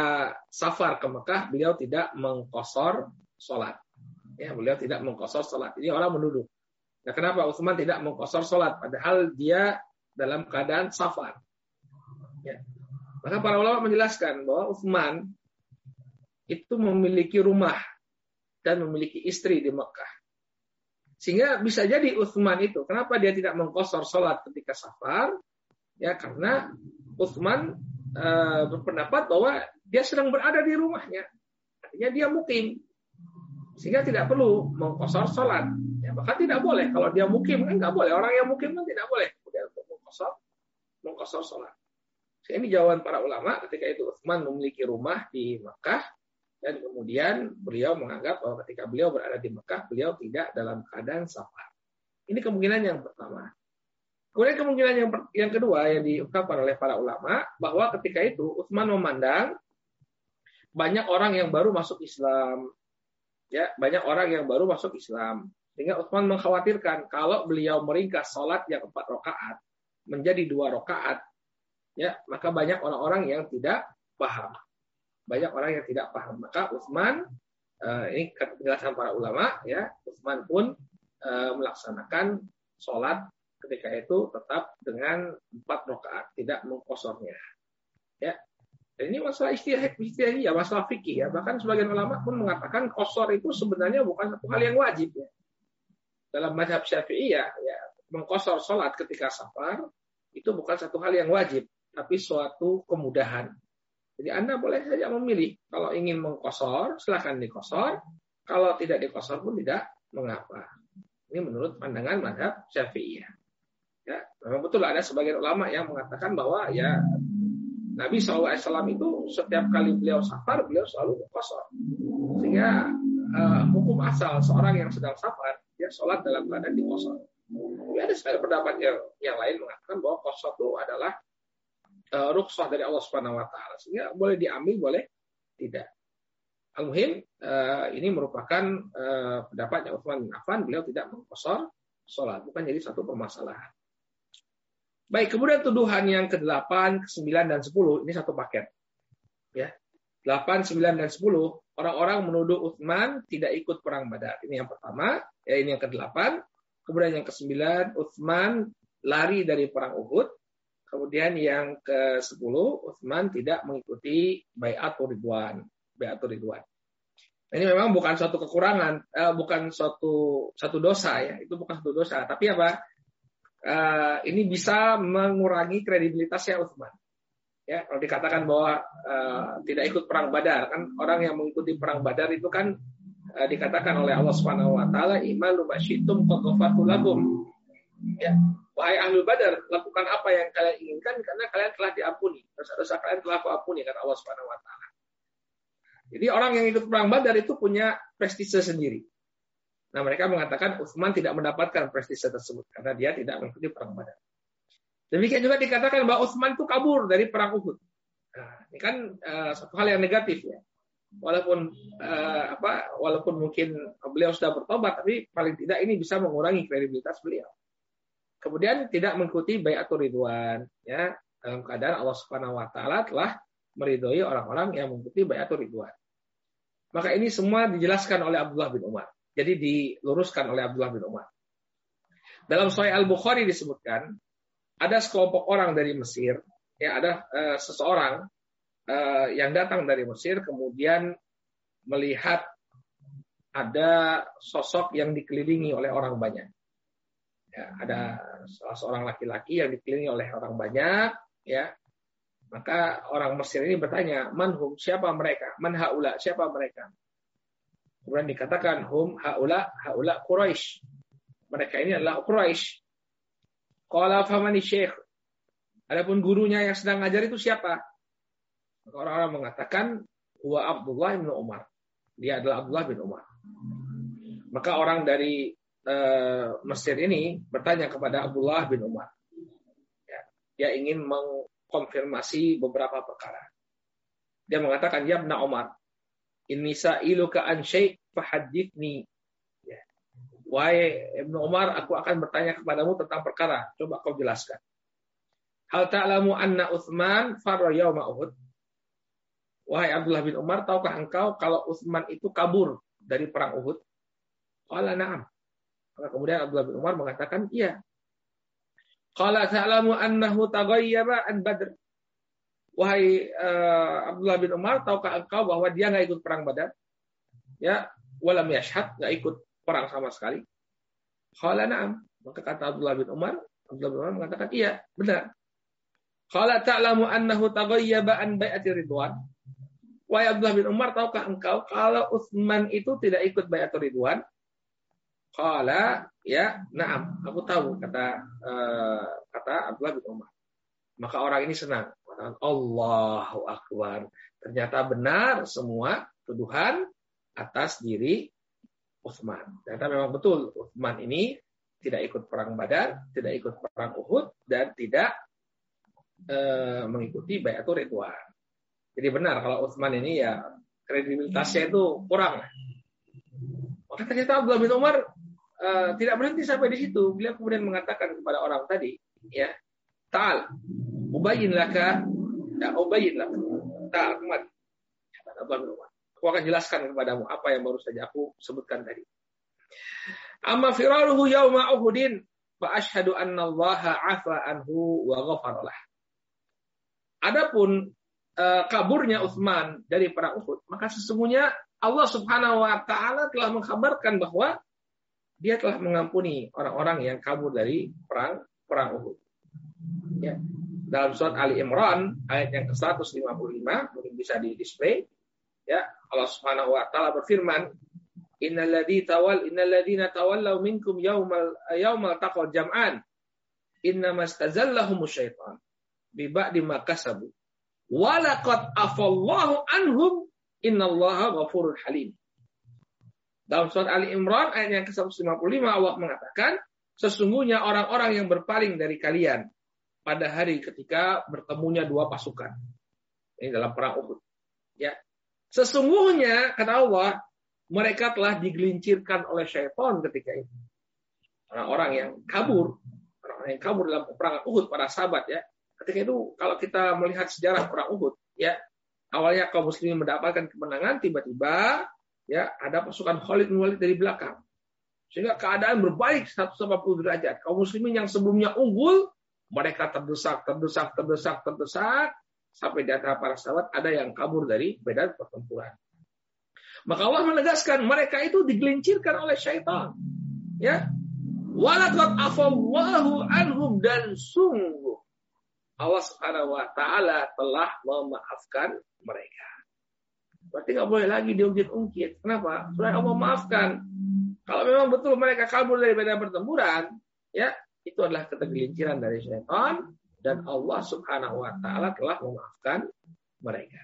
safar ke Mekah, beliau tidak mengkosor sholat. Ya, beliau tidak mengkosor sholat. Ini orang menuduh. Nah, kenapa Utsman tidak mengkosor sholat? Padahal dia dalam keadaan safar. Ya. Maka para ulama menjelaskan bahwa Utsman itu memiliki rumah dan memiliki istri di Mekah. Sehingga bisa jadi Uthman itu, kenapa dia tidak mengkosor sholat ketika safar? Ya karena Uthman e, berpendapat bahwa dia sedang berada di rumahnya. Artinya dia mukim. Sehingga tidak perlu mengkosor sholat. Ya, bahkan tidak boleh. Kalau dia mukim kan nggak boleh. Orang yang mukim kan tidak boleh. Kemudian mengkosor, mengkosor sholat. Ini jawaban para ulama ketika itu Uthman memiliki rumah di Mekah dan kemudian beliau menganggap bahwa ketika beliau berada di Mekah, beliau tidak dalam keadaan safar. Ini kemungkinan yang pertama. Kemudian kemungkinan yang yang kedua yang diungkapkan oleh para ulama bahwa ketika itu Utsman memandang banyak orang yang baru masuk Islam, ya banyak orang yang baru masuk Islam, sehingga Utsman mengkhawatirkan kalau beliau meringkas sholat yang empat rakaat menjadi dua rakaat, ya maka banyak orang-orang yang tidak paham. Banyak orang yang tidak paham. Maka Utsman uh, ini penjelasan para ulama ya, Utsman pun uh, melaksanakan sholat ketika itu tetap dengan empat rakaat, tidak mengkosornya. Ya. Dan ini masalah istihad, istihad ya, masalah fikih ya. Bahkan sebagian ulama pun mengatakan kosor itu sebenarnya bukan satu hal yang wajib ya. Dalam madhab syafi'i ya, ya mengkosor sholat ketika safar itu bukan satu hal yang wajib, tapi suatu kemudahan. Jadi Anda boleh saja memilih. Kalau ingin mengkosor, silahkan dikosor. Kalau tidak dikosor pun tidak mengapa. Ini menurut pandangan madhab syafi'iyah. Ya, memang betul ada sebagian ulama yang mengatakan bahwa ya Nabi SAW itu setiap kali beliau safar, beliau selalu mengkosor. Sehingga uh, hukum asal seorang yang sedang safar, dia sholat dalam keadaan dikosor. Tapi ada sekali pendapat yang, yang lain mengatakan bahwa kosor itu adalah uh, rukhsah dari Allah Subhanahu wa taala. Sehingga boleh diambil, boleh tidak. Al-Muhim uh, ini merupakan uh, pendapatnya Utsman bin Affan, beliau tidak mengkosor sholat, bukan jadi satu permasalahan. Baik, kemudian tuduhan yang ke-8, ke-9 dan 10 ini satu paket. Ya. 8, 9 dan 10 orang-orang menuduh Utsman tidak ikut perang Badar. Ini yang pertama, ya ini yang ke-8. Kemudian yang ke-9 Utsman lari dari perang Uhud. Kemudian yang ke-10, Utsman tidak mengikuti bayat Ridwan. Bayat Ridwan. Ini memang bukan suatu kekurangan, eh, bukan suatu satu dosa ya, itu bukan satu dosa. Tapi apa? Eh, ini bisa mengurangi kredibilitasnya Utsman. Ya, kalau dikatakan bahwa eh, tidak ikut perang Badar, kan orang yang mengikuti perang Badar itu kan eh, dikatakan oleh Allah Subhanahu wa taala, "Imalu masyitum lakum." Ya, Wahai ahli badar, lakukan apa yang kalian inginkan karena kalian telah diampuni. Dosa-dosa kalian telah kuampuni, kata Allah Subhanahu wa taala. Jadi orang yang ikut perang Badar itu punya prestise sendiri. Nah mereka mengatakan Utsman tidak mendapatkan prestise tersebut karena dia tidak mengikuti perang Badar. Demikian juga dikatakan bahwa Utsman itu kabur dari perang Uhud. Nah, ini kan uh, satu hal yang negatif ya. Walaupun uh, apa, walaupun mungkin beliau sudah bertobat, tapi paling tidak ini bisa mengurangi kredibilitas beliau. Kemudian tidak mengikuti bayatul ridwan, ya dalam keadaan Allah Subhanahu Wa Taala telah meridhoi orang-orang yang mengikuti bayatul ridwan. Maka ini semua dijelaskan oleh Abdullah bin Umar. Jadi diluruskan oleh Abdullah bin Umar. Dalam Sahih Al Bukhari disebutkan ada sekelompok orang dari Mesir, ya ada uh, seseorang uh, yang datang dari Mesir kemudian melihat ada sosok yang dikelilingi oleh orang banyak. Ya, ada salah seorang laki-laki yang dikelilingi oleh orang banyak, ya maka orang Mesir ini bertanya, manhum, siapa mereka? Man haula, siapa mereka? Kemudian dikatakan, hum haula, haula Quraisy. Mereka ini adalah Quraisy. Qala famani syekh. Adapun gurunya yang sedang ngajar itu siapa? Orang-orang mengatakan, huwa Abdullah bin Umar. Dia adalah Abdullah bin Umar. Maka orang dari uh, Mesir ini bertanya kepada Abdullah bin Umar. Ya, dia ingin meng konfirmasi beberapa perkara. Dia mengatakan, ya Ibn Umar, ini sa'iluka an syai' fahadithni. Ya. Wahai Ibn Umar, aku akan bertanya kepadamu tentang perkara. Coba kau jelaskan. Hal ta'lamu anna Uthman farra yawma Uhud? Wahai Abdullah bin Umar, tahukah engkau kalau Uthman itu kabur dari perang Uhud? Qala na'am. Kemudian Abdullah bin Umar mengatakan, iya. Qala ta'lamu annahu taghayyaba an Badr. Wahai uh, Abdullah bin Umar, tahukah engkau bahwa dia nggak ikut perang Badar? Ya, walam yashhad, nggak ikut perang sama sekali. Qala na'am. Maka kata Abdullah bin Umar, Abdullah bin Umar mengatakan, iya, benar. Qala ta'lamu annahu taghayyaba an bai'ati ridwan. Wahai Abdullah bin Umar, tahukah engkau kalau Utsman itu tidak ikut bai'atul ridwan? Qala ya, na'am, aku tahu kata uh, kata Abdullah bin Umar. Maka orang ini senang. Mengatakan Allahu Akbar. Ternyata benar semua tuduhan atas diri Utsman. Ternyata memang betul Utsman ini tidak ikut perang Badar, tidak ikut perang Uhud dan tidak uh, mengikuti Bayatul Ridwan. Jadi benar kalau Utsman ini ya kredibilitasnya itu kurang. Maka ternyata Abdullah bin Umar uh, tidak berhenti sampai di situ. Beliau kemudian mengatakan kepada orang tadi, ya, Ta'al, ubayin laka, ya, ubayin laka. Ta'al, kemari. Aku akan jelaskan kepadamu apa yang baru saja aku sebutkan tadi. Amma firaruhu yawma Uhudin fa ashhadu anna Allah afa anhu wa ghafarlah. Adapun uh, kaburnya Utsman dari perang Uhud, maka sesungguhnya Allah Subhanahu wa taala telah mengkabarkan bahwa dia telah mengampuni orang-orang yang kabur dari perang perang Uhud. Ya. Dalam surat Ali Imran ayat yang ke-155 mungkin bisa di display. Ya Allah Subhanahu wa taala berfirman innalladzi tawal innalladzina tawallaw minkum yaumal yaumal taqal jam'an innamastazallahum syaitan bi ba'di ma kasabu wa laqad afallahu anhum innallaha ghafurur halim. Dalam surat Ali Imran ayat yang ke-155 Allah mengatakan, sesungguhnya orang-orang yang berpaling dari kalian pada hari ketika bertemunya dua pasukan. Ini dalam perang Uhud. Ya. Sesungguhnya kata Allah, mereka telah digelincirkan oleh syaitan ketika itu. Orang-orang yang kabur, orang-orang yang kabur dalam perang Uhud para sahabat ya. Ketika itu kalau kita melihat sejarah perang Uhud ya, awalnya kaum muslimin mendapatkan kemenangan tiba-tiba ya ada pasukan Khalid bin Walid dari belakang. Sehingga keadaan berbalik 180 derajat. Kaum muslimin yang sebelumnya unggul, mereka terdesak, terdesak, terdesak, terdesak, sampai di antara para sahabat ada yang kabur dari medan pertempuran. Maka Allah menegaskan mereka itu digelincirkan oleh syaitan. Ya. Walaqad afallahu anhum dan sungguh Allah Subhanahu wa taala telah memaafkan mereka. Berarti nggak boleh lagi diungkit-ungkit. Kenapa? Supaya Allah maafkan. Kalau memang betul mereka kabur dari medan pertempuran, ya itu adalah ketergelinciran dari syaitan dan Allah Subhanahu wa taala telah memaafkan mereka.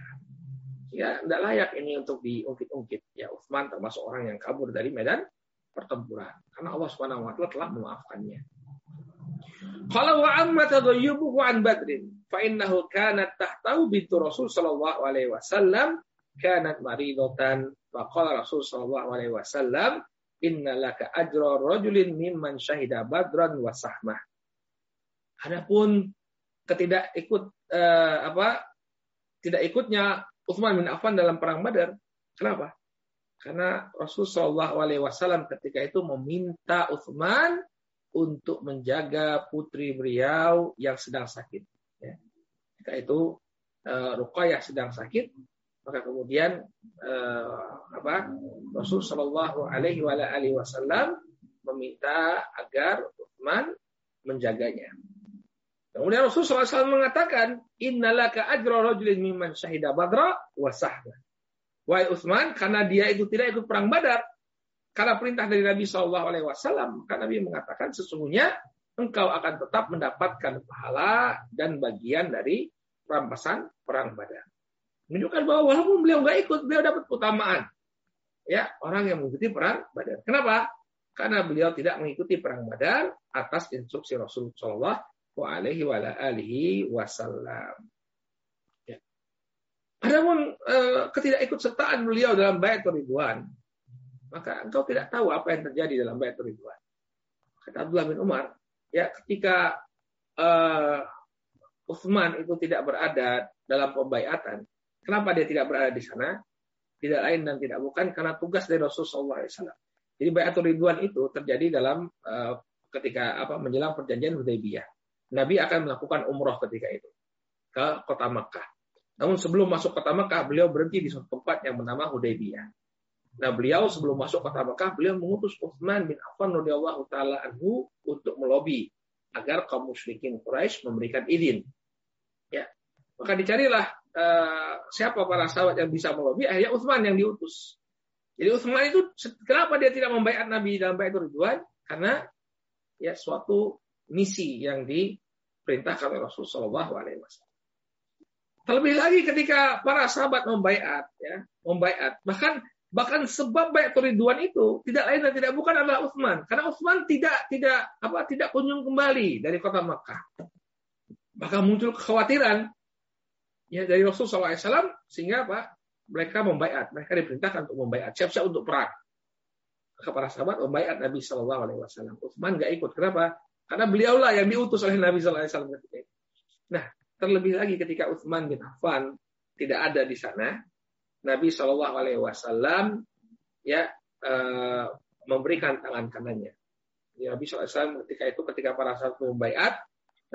Ya, tidak layak ini untuk diungkit-ungkit. Ya, Utsman termasuk orang yang kabur dari medan pertempuran. Karena Allah Subhanahu wa taala telah memaafkannya. Kalau wa amma tadayyubuhu an Badrin fa innahu kanat tahtahu bintu Rasul sallallahu alaihi wasallam kanat maridatan wa qala Rasul sallallahu alaihi wasallam inna laka ajra rajulin mimman syahida badran wa sahmah. Adapun ketidak ikut eh, apa tidak ikutnya Utsman bin Affan dalam perang Badar. Kenapa? Karena Rasul Shallallahu Alaihi Wasallam ketika itu meminta Utsman untuk menjaga putri beliau yang sedang sakit. Ya. Ketika itu uh, Ruqayyah sedang sakit, maka kemudian uh, apa Rasul Shallallahu Alaihi Wasallam meminta agar Utsman menjaganya. Kemudian Rasul SAW mengatakan, Innalaka ajra rajulin mimman syahida badra wa sahba. Wahai Utsman, karena dia itu tidak ikut perang badar, karena perintah dari Nabi Shallallahu Alaihi Wasallam, maka Nabi mengatakan sesungguhnya engkau akan tetap mendapatkan pahala dan bagian dari rampasan perang Badar. Menunjukkan bahwa walaupun beliau nggak ikut, beliau dapat keutamaan. Ya, orang yang mengikuti perang Badar. Kenapa? Karena beliau tidak mengikuti perang Badar atas instruksi Rasul Shallallahu Alaihi Wasallam. Ya. Adapun eh, ketidakikutsertaan beliau dalam bayat Ridwan maka engkau tidak tahu apa yang terjadi dalam bayat Ridwan. Kata Abdullah bin Umar, ya ketika uh, Uthman itu tidak berada dalam pembayatan, kenapa dia tidak berada di sana? Tidak lain dan tidak bukan karena tugas dari Rasulullah SAW. Jadi bayat Ridwan itu terjadi dalam uh, ketika apa menjelang perjanjian Hudaybiyah. Nabi akan melakukan umroh ketika itu ke kota Makkah. Namun sebelum masuk kota Makkah, beliau berhenti di suatu tempat yang bernama Hudaybiyah. Nah, beliau sebelum masuk kota Mekah, beliau mengutus Utsman bin Affan radhiyallahu taala anhu untuk melobi agar kaum musyrikin Quraisy memberikan izin. Ya. Maka dicarilah uh, siapa para sahabat yang bisa melobi, akhirnya Utsman yang diutus. Jadi Utsman itu kenapa dia tidak membayar Nabi dalam bayat Ridwan? Karena ya suatu misi yang diperintahkan oleh Rasulullah SAW. Terlebih lagi ketika para sahabat membayat, ya, membayat, bahkan Bahkan sebab bayat Ridwan itu tidak lain dan tidak bukan adalah Utsman. Karena Utsman tidak tidak apa tidak kunjung kembali dari kota Makkah. Maka muncul kekhawatiran ya dari Rasul SAW sehingga apa? Mereka membayat, mereka diperintahkan untuk membayat, siap-siap untuk perang. Maka para sahabat membayat Nabi Shallallahu Alaihi Wasallam. Utsman nggak ikut. Kenapa? Karena beliaulah yang diutus oleh Nabi Shallallahu Alaihi Wasallam Nah, terlebih lagi ketika Utsman bin Affan tidak ada di sana, Nabi Shallallahu Alaihi Wasallam ya uh, memberikan tangan kanannya. Ya, Nabi SAW ketika itu ketika para sahabat membaiat,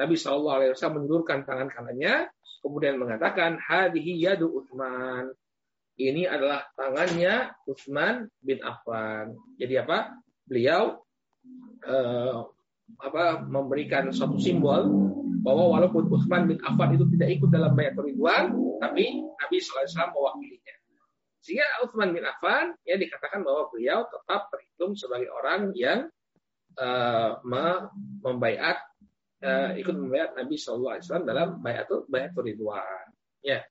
Nabi Shallallahu Alaihi Wasallam menurunkan tangan kanannya, kemudian mengatakan hadihi yadu Utsman. Ini adalah tangannya Utsman bin Affan. Jadi apa? Beliau uh, apa memberikan suatu simbol bahwa walaupun Utsman bin Affan itu tidak ikut dalam bayat Ridwan, tapi Nabi SAW mewakilinya. Sehingga Utsman bin Affan ya dikatakan bahwa beliau tetap terhitung sebagai orang yang membaiat uh, ikut membaiat Nabi Shallallahu Alaihi Wasallam dalam bayatul bayatul Ridwan. Ya,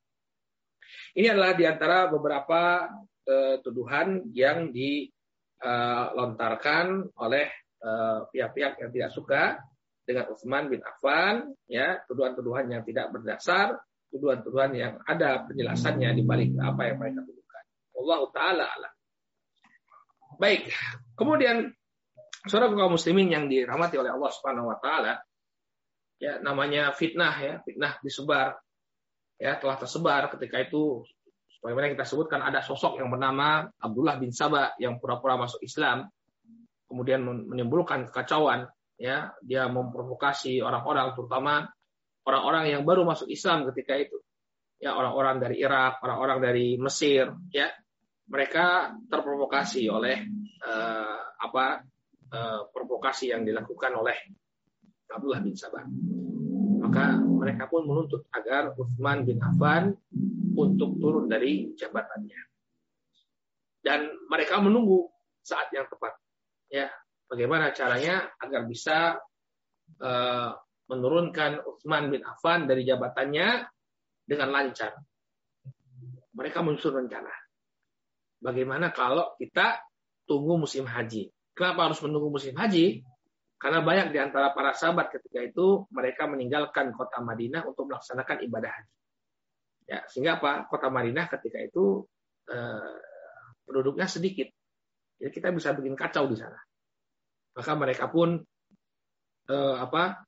ini adalah di antara beberapa uh, tuduhan yang dilontarkan oleh pihak-pihak yang tidak suka dengan Utsman bin Affan, ya tuduhan-tuduhan yang tidak berdasar, tuduhan-tuduhan yang ada penjelasannya di balik apa yang mereka tuduh. Allah taala alam. Baik. Kemudian saudara kaum muslimin yang dirahmati oleh Allah Subhanahu wa taala ya namanya fitnah ya, fitnah disebar. Ya telah tersebar ketika itu. Sebagaimana kita sebutkan ada sosok yang bernama Abdullah bin Sabah yang pura-pura masuk Islam kemudian menimbulkan kekacauan. Ya dia memprovokasi orang-orang terutama orang-orang yang baru masuk Islam ketika itu. Ya orang-orang dari Irak orang-orang dari Mesir ya. Mereka terprovokasi oleh uh, apa uh, provokasi yang dilakukan oleh Abdullah bin Sabah. Maka mereka pun menuntut agar Uthman bin Affan untuk turun dari jabatannya. Dan mereka menunggu saat yang tepat. Ya, bagaimana caranya agar bisa uh, menurunkan Uthman bin Affan dari jabatannya dengan lancar. mereka menyusun rencana. Bagaimana kalau kita tunggu musim haji? Kenapa harus menunggu musim haji? Karena banyak di antara para sahabat ketika itu mereka meninggalkan kota Madinah untuk melaksanakan ibadah haji. Ya, sehingga apa? Kota Madinah ketika itu eh, penduduknya sedikit. Jadi kita bisa bikin kacau di sana. Maka mereka pun eh, apa?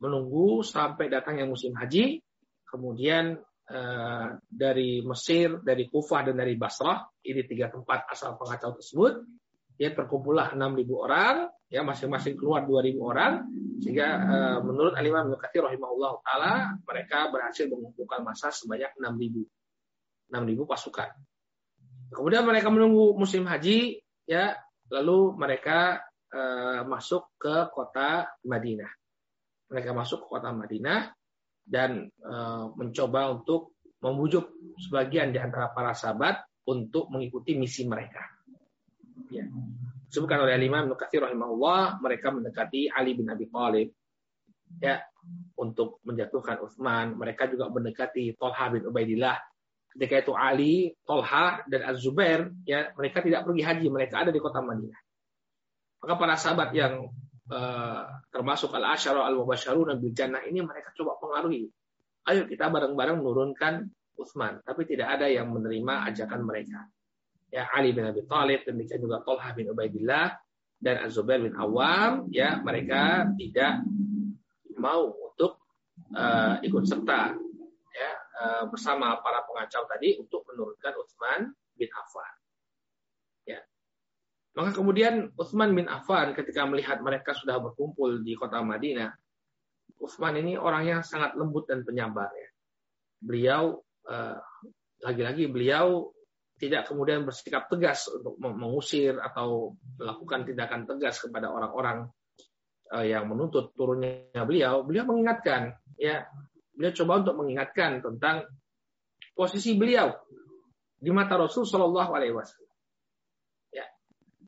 menunggu sampai datangnya musim haji, kemudian eh, dari Mesir, dari Kufah dan dari Basrah, ini tiga tempat asal pengacau tersebut, ya terkumpullah 6.000 orang, ya masing-masing keluar 2.000 orang, sehingga uh, menurut Alimah Ibnu Katsir rahimahullah taala mereka berhasil mengumpulkan masa sebanyak 6.000 6.000 pasukan. Kemudian mereka menunggu musim haji, ya lalu mereka uh, masuk ke kota Madinah. Mereka masuk ke kota Madinah dan uh, mencoba untuk membujuk sebagian di antara para sahabat untuk mengikuti misi mereka. Ya. Disebutkan oleh Imam Nukathir rahimahullah, mereka mendekati Ali bin Abi Thalib ya untuk menjatuhkan Utsman. Mereka juga mendekati Tolha bin Ubaidillah. Ketika itu Ali, Tolha dan Az-Zubair, ya mereka tidak pergi haji, mereka ada di kota Madinah. Maka para sahabat yang uh, termasuk al-asyara al-mubasyarun bil jannah ini mereka coba pengaruhi. Ayo kita bareng-bareng menurunkan Utsman, tapi tidak ada yang menerima ajakan mereka ya Ali bin Abi Thalib, demikian juga Tolha bin Ubaidillah dan Az-Zubair bin Awam, ya mereka tidak mau untuk uh, ikut serta ya uh, bersama para pengacau tadi untuk menurunkan Utsman bin Affan. Ya. Maka kemudian Utsman bin Affan ketika melihat mereka sudah berkumpul di kota Madinah, Utsman ini orang yang sangat lembut dan penyabar ya. Beliau uh, lagi-lagi beliau tidak kemudian bersikap tegas untuk mengusir atau melakukan tindakan tegas kepada orang-orang uh, yang menuntut turunnya beliau, beliau mengingatkan, ya, beliau coba untuk mengingatkan tentang posisi beliau di mata Rasul Shallallahu Alaihi Wasallam. Ya,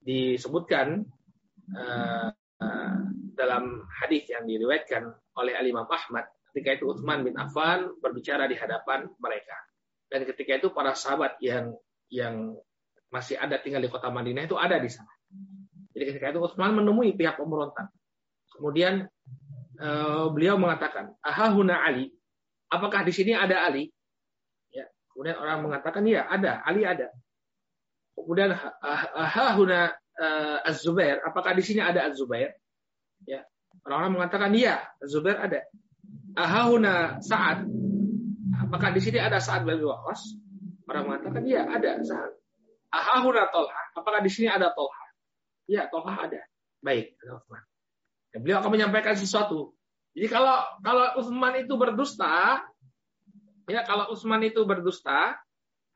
disebutkan uh, uh, dalam hadis yang diriwayatkan oleh Al Imam Ahmad ketika itu Utsman bin Affan berbicara di hadapan mereka. Dan ketika itu para sahabat yang yang masih ada tinggal di kota Madinah itu ada di sana. Jadi ketika itu Utsman menemui pihak pemberontak. Kemudian uh, beliau mengatakan, "Ahahuna Ali." Apakah di sini ada Ali? Ya. Kemudian orang mengatakan, "Ya, ada. Ali ada." Kemudian ahahuna uh, Az-Zubair. Apakah di sini ada Az-Zubair? Ya. Orang-orang mengatakan, "Iya, Az-Zubair ada." Ahahuna Sa'ad. Apakah di sini ada Sa'ad bin Waqqas? Orang mengatakan, ya ada. Ahahuna tolha. Apakah di sini ada tolha? Ya, tolha ada. Baik, Dan beliau akan menyampaikan sesuatu. Jadi kalau kalau Utsman itu berdusta, ya kalau Utsman itu berdusta,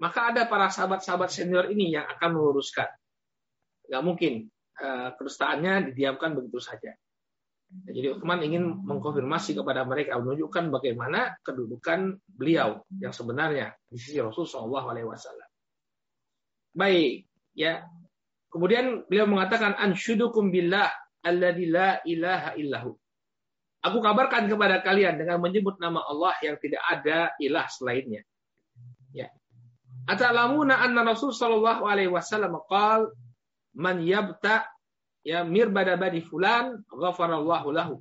maka ada para sahabat-sahabat senior ini yang akan meluruskan. Gak mungkin uh, kedustaannya didiamkan begitu saja. Jadi Utsman ingin mengkonfirmasi kepada mereka menunjukkan bagaimana kedudukan beliau yang sebenarnya di sisi Rasul Shallallahu Alaihi Wasallam. Baik, ya. Kemudian beliau mengatakan anshudukum billah alladzi la ilaha illahu. Aku kabarkan kepada kalian dengan menyebut nama Allah yang tidak ada ilah selainnya. Ya. Atalamuna anna Rasul sallallahu alaihi wasallam qal man yabta ya mirbada bani fulan ghafarallahu lahu.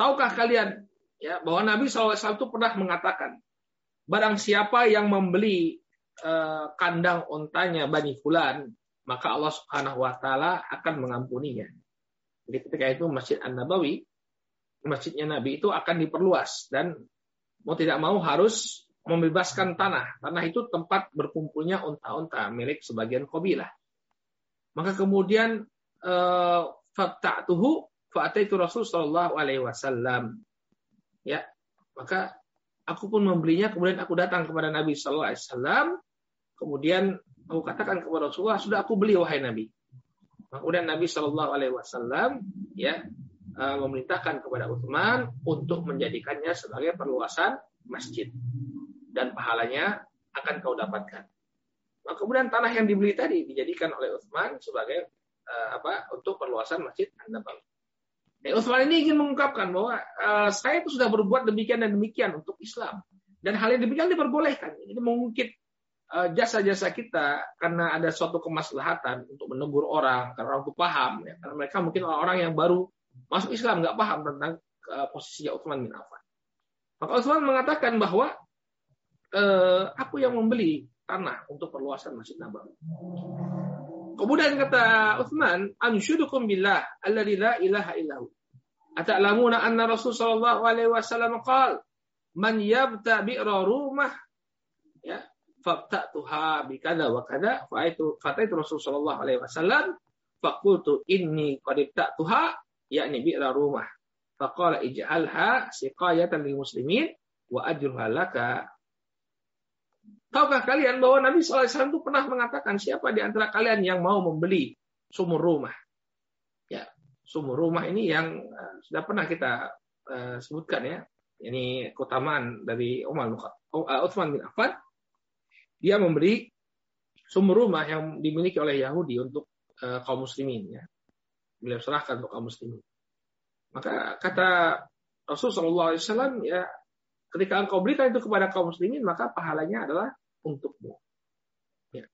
Tahukah kalian ya bahwa Nabi SAW itu pernah mengatakan barang siapa yang membeli uh, kandang ontanya bani fulan maka Allah Subhanahu wa taala akan mengampuninya. Jadi ketika itu Masjid An-Nabawi masjidnya Nabi itu akan diperluas dan mau tidak mau harus membebaskan tanah. Tanah itu tempat berkumpulnya unta-unta milik sebagian kabilah. Maka kemudian Eh, fata'tuhu fa'ataitu Rasul sallallahu alaihi wasallam. Ya, maka aku pun membelinya kemudian aku datang kepada Nabi sallallahu alaihi wasallam. Kemudian aku katakan kepada Rasulullah, sudah aku beli wahai Nabi. Kemudian Nabi Shallallahu Alaihi Wasallam ya eh, memerintahkan kepada Utsman untuk menjadikannya sebagai perluasan masjid dan pahalanya akan kau dapatkan. Nah, kemudian tanah yang dibeli tadi dijadikan oleh Utsman sebagai uh, apa untuk perluasan Masjid An-Nabawi. Nah, Utsman ini ingin mengungkapkan bahwa uh, saya itu sudah berbuat demikian dan demikian untuk Islam. Dan hal yang demikian diperbolehkan. Ini mengungkit eh, jasa-jasa kita karena ada suatu kemaslahatan untuk menegur orang karena orang itu paham ya. karena mereka mungkin orang-orang yang baru masuk Islam nggak paham tentang uh, posisinya Utsman bin Affan. Maka Utsman mengatakan bahwa uh, aku yang membeli tanah untuk perluasan Masjid Nabawi. Kemudian kata Utsman, "Anshudukum billah alladzi la ilaha illahu." Ata'lamuna anna Rasul sallallahu alaihi wasallam qala man yabta bi'ra rumah ya faqtatuha bi kada wa kada. Fa itu fataitu Rasul sallallahu alaihi wasallam faqultu inni qad ibtatuha yakni bi'ra rumah. Faqala ij'alha siqayatan lil muslimin wa ajruha laka Tahukah kalian bahwa Nabi SAW itu pernah mengatakan siapa di antara kalian yang mau membeli sumur rumah? Ya, sumur rumah ini yang uh, sudah pernah kita uh, sebutkan ya. Ini keutamaan dari Umar uh, Utsman bin Affan. Dia memberi sumur rumah yang dimiliki oleh Yahudi untuk uh, kaum muslimin ya. Beliau serahkan untuk kaum muslimin. Maka kata Rasulullah SAW ya ketika engkau berikan itu kepada kaum muslimin maka pahalanya adalah untukmu. Ya.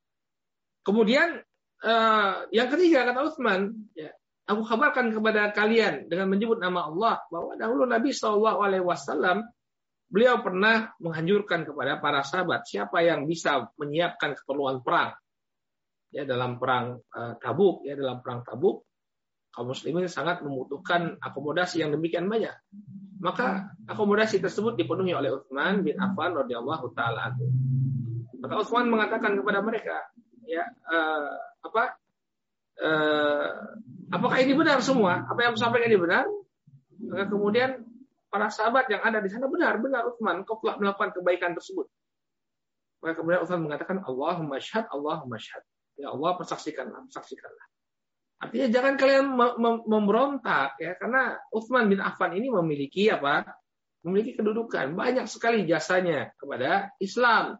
Kemudian uh, yang ketiga kata Utsman, ya, aku kabarkan kepada kalian dengan menyebut nama Allah bahwa dahulu Nabi Shallallahu Alaihi Wasallam beliau pernah menghancurkan kepada para sahabat siapa yang bisa menyiapkan keperluan perang ya dalam perang uh, Tabuk ya dalam perang Tabuk kaum muslimin sangat membutuhkan akomodasi yang demikian banyak maka akomodasi tersebut dipenuhi oleh Utsman bin Affan radhiyallahu taala maka Utsman mengatakan kepada mereka, ya uh, apa? Uh, apakah ini benar semua? Apa yang saya sampaikan ini benar? Maka kemudian para sahabat yang ada di sana benar, benar Utsman, kau telah melakukan kebaikan tersebut. Maka kemudian Utsman mengatakan, Allahumma syahad, Allahumma syahad. Ya Allah persaksikanlah, persaksikanlah. Artinya jangan kalian memberontak ya karena Utsman bin Affan ini memiliki apa? Memiliki kedudukan banyak sekali jasanya kepada Islam.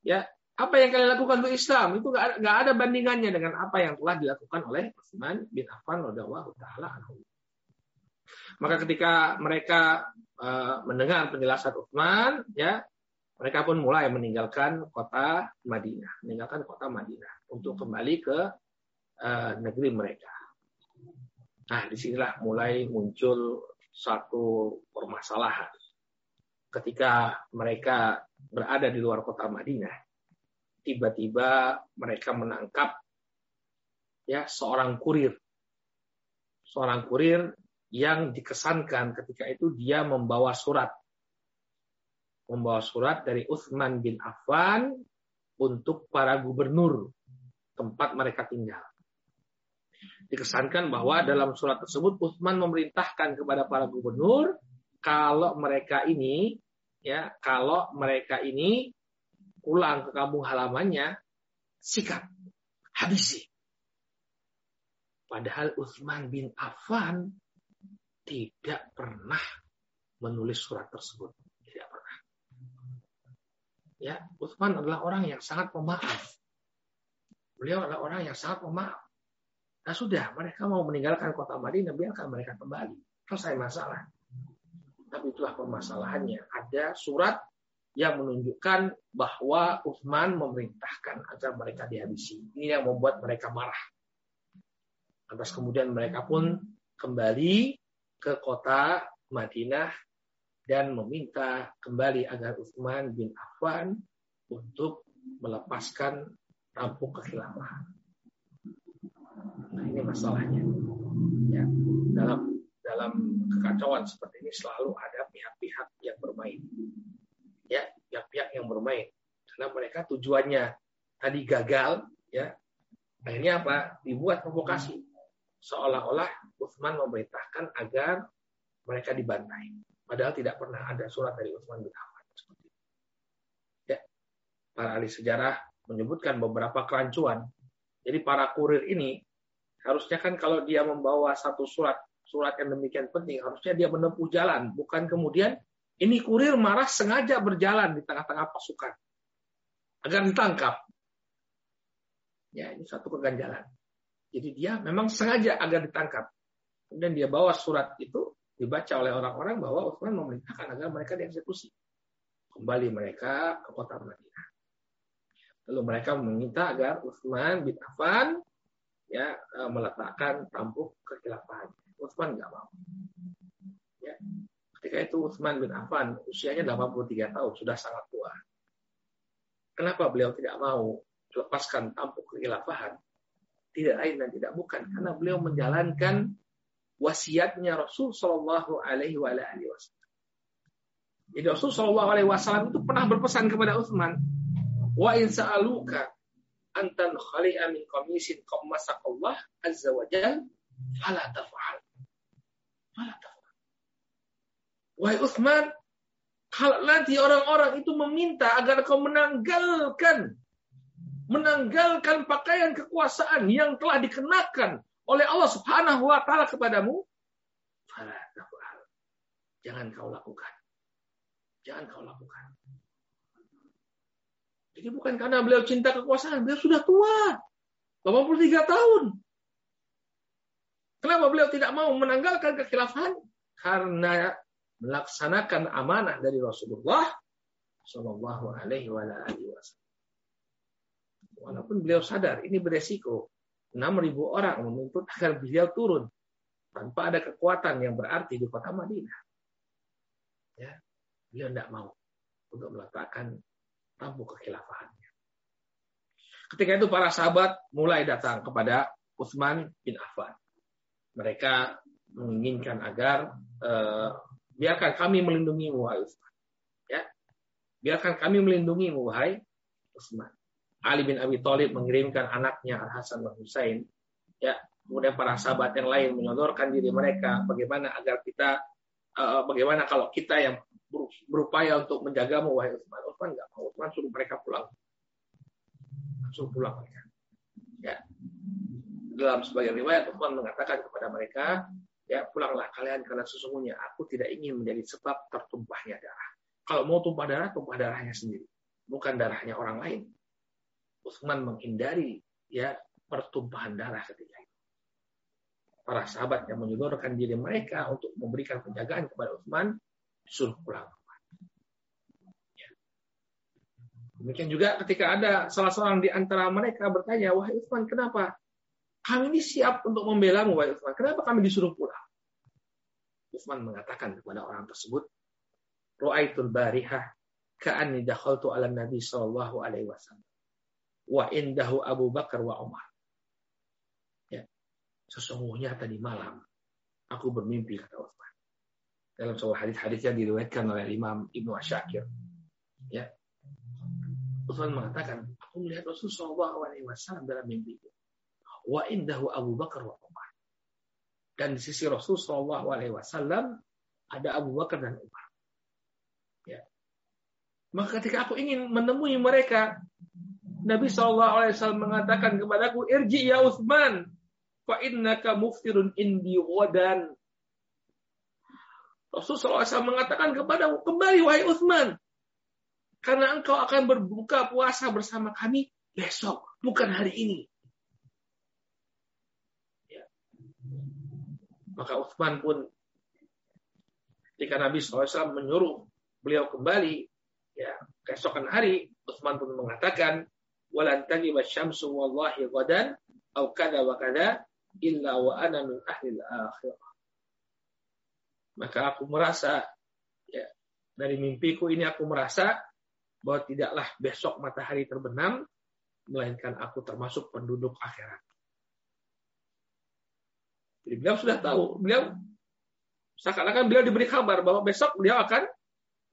Ya, apa yang kalian lakukan untuk Islam itu nggak ada bandingannya dengan apa yang telah dilakukan oleh Utsman bin Affan radhiyallahu taala anhu. Maka ketika mereka uh, mendengar penjelasan Utsman, ya mereka pun mulai meninggalkan kota Madinah, meninggalkan kota Madinah untuk kembali ke uh, negeri mereka. Nah, di sinilah mulai muncul satu permasalahan ketika mereka berada di luar kota Madinah, tiba-tiba mereka menangkap ya seorang kurir. Seorang kurir yang dikesankan ketika itu dia membawa surat. Membawa surat dari Uthman bin Affan untuk para gubernur tempat mereka tinggal. Dikesankan bahwa dalam surat tersebut Uthman memerintahkan kepada para gubernur kalau mereka ini ya kalau mereka ini pulang ke kampung halamannya sikat habisi. Padahal Utsman bin Affan tidak pernah menulis surat tersebut. Tidak pernah. Ya Utsman adalah orang yang sangat pemaaf. Beliau adalah orang yang sangat pemaaf. Nah sudah mereka mau meninggalkan kota Madinah biarkan mereka kembali. Selesai masalah tapi itulah permasalahannya. Ada surat yang menunjukkan bahwa Uthman memerintahkan agar mereka dihabisi. Ini yang membuat mereka marah. Lantas kemudian mereka pun kembali ke kota Madinah dan meminta kembali agar Uthman bin Affan untuk melepaskan tampuk kekhilafahan. Nah ini masalahnya. Ya, dalam dalam kekacauan seperti ini selalu ada pihak-pihak yang bermain. Ya, pihak-pihak yang bermain. Karena mereka tujuannya tadi gagal, ya. Akhirnya apa? Dibuat provokasi. Seolah-olah Utsman memerintahkan agar mereka dibantai. Padahal tidak pernah ada surat dari Utsman bin Affan seperti itu. Ya. Para ahli sejarah menyebutkan beberapa kerancuan. Jadi para kurir ini harusnya kan kalau dia membawa satu surat surat yang demikian penting, harusnya dia menempuh jalan, bukan kemudian ini kurir marah sengaja berjalan di tengah-tengah pasukan agar ditangkap. Ya, ini satu keganjalan. Jadi dia memang sengaja agar ditangkap. Kemudian dia bawa surat itu dibaca oleh orang-orang bahwa Utsman memerintahkan agar mereka dieksekusi. kembali mereka ke kota Madinah. Lalu mereka meminta agar Utsman bin Affan ya eh, meletakkan tampuk kekhilafahan. Utsman nggak mau. Ya. Ketika itu Utsman bin Affan usianya 83 tahun, sudah sangat tua. Kenapa beliau tidak mau lepaskan tampuk kekhilafahan? Tidak lain dan tidak bukan karena beliau menjalankan wasiatnya Rasul Shallallahu Alaihi Wasallam. Jadi Rasul Shallallahu Alaihi Wasallam itu pernah berpesan kepada Utsman, wa in sa'aluka antan khali'a min qamisin qammasak Allah azza wa fala taf'al. Fala taf'al. Wahai Utsman, kalau nanti orang-orang itu meminta agar kau menanggalkan menanggalkan pakaian kekuasaan yang telah dikenakan oleh Allah Subhanahu wa taala kepadamu. Jangan kau lakukan. Jangan kau lakukan. Jadi bukan karena beliau cinta kekuasaan, beliau sudah tua. 83 tahun. Kenapa beliau tidak mau menanggalkan kekhilafahan? Karena melaksanakan amanah dari Rasulullah Shallallahu Alaihi Wasallam. Walaupun beliau sadar ini beresiko, 6.000 orang menuntut agar beliau turun tanpa ada kekuatan yang berarti di kota Madinah. Ya, Beliau tidak mau untuk meletakkan tabu kekhilafahannya. Ketika itu para sahabat mulai datang kepada Utsman bin Affan. Mereka menginginkan agar uh, biarkan kami melindungi wahai Utsman. Ya. Biarkan kami melindungi wahai Utsman. Ali bin Abi Thalib mengirimkan anaknya Al Hasan dan Husain. Ya, kemudian para sahabat yang lain menyodorkan diri mereka bagaimana agar kita uh, bagaimana kalau kita yang berupaya untuk menjagamu wahai Utsman. Utsman nggak mau. Utsman suruh mereka pulang. Suruh pulang mereka. Ya. Dalam sebagian riwayat Utsman mengatakan kepada mereka, ya pulanglah kalian karena sesungguhnya aku tidak ingin menjadi sebab tertumpahnya darah. Kalau mau tumpah darah, tumpah darahnya sendiri, bukan darahnya orang lain. Utsman menghindari ya pertumpahan darah ketika itu. Para sahabat yang menyodorkan diri mereka untuk memberikan penjagaan kepada Utsman suruh pulang. Ya. Demikian juga ketika ada salah seorang di antara mereka bertanya, wahai Utsman, kenapa? Kami ini siap untuk membela mu, wahai Utsman. Kenapa kami disuruh pulang? Utsman mengatakan kepada orang tersebut, Ru'aitul barihah ka'anni dakhaltu ala Nabi sallallahu alaihi wasallam. Wa indahu Abu Bakar wa Umar. Ya. Sesungguhnya tadi malam aku bermimpi kata Utsman dalam sebuah hadis-hadis yang diriwayatkan oleh Imam Ibnu Asyakir. Ya. Utsman mengatakan, aku melihat Rasulullah SAW dalam mimpi. Wa indahu Abu Bakar wa Umar. Dan di sisi Rasulullah SAW ada Abu Bakar dan Umar. Ya. Maka ketika aku ingin menemui mereka, Nabi SAW mengatakan kepadaku, Irji ya Utsman, fa innaka muftirun indi wadan Rasulullah SAW mengatakan kepada kembali wahai Uthman. Karena engkau akan berbuka puasa bersama kami besok, bukan hari ini. Maka Uthman pun ketika Nabi SAW menyuruh beliau kembali, ya keesokan hari, Uthman pun mengatakan, walan tajiba syamsu wallahi ghadan, au kada wa kada, illa wa ana min ahli akhirah maka aku merasa ya, dari mimpiku ini aku merasa bahwa tidaklah besok matahari terbenam melainkan aku termasuk penduduk akhirat. Jadi beliau sudah tahu, beliau seakan-akan beliau diberi kabar bahwa besok beliau akan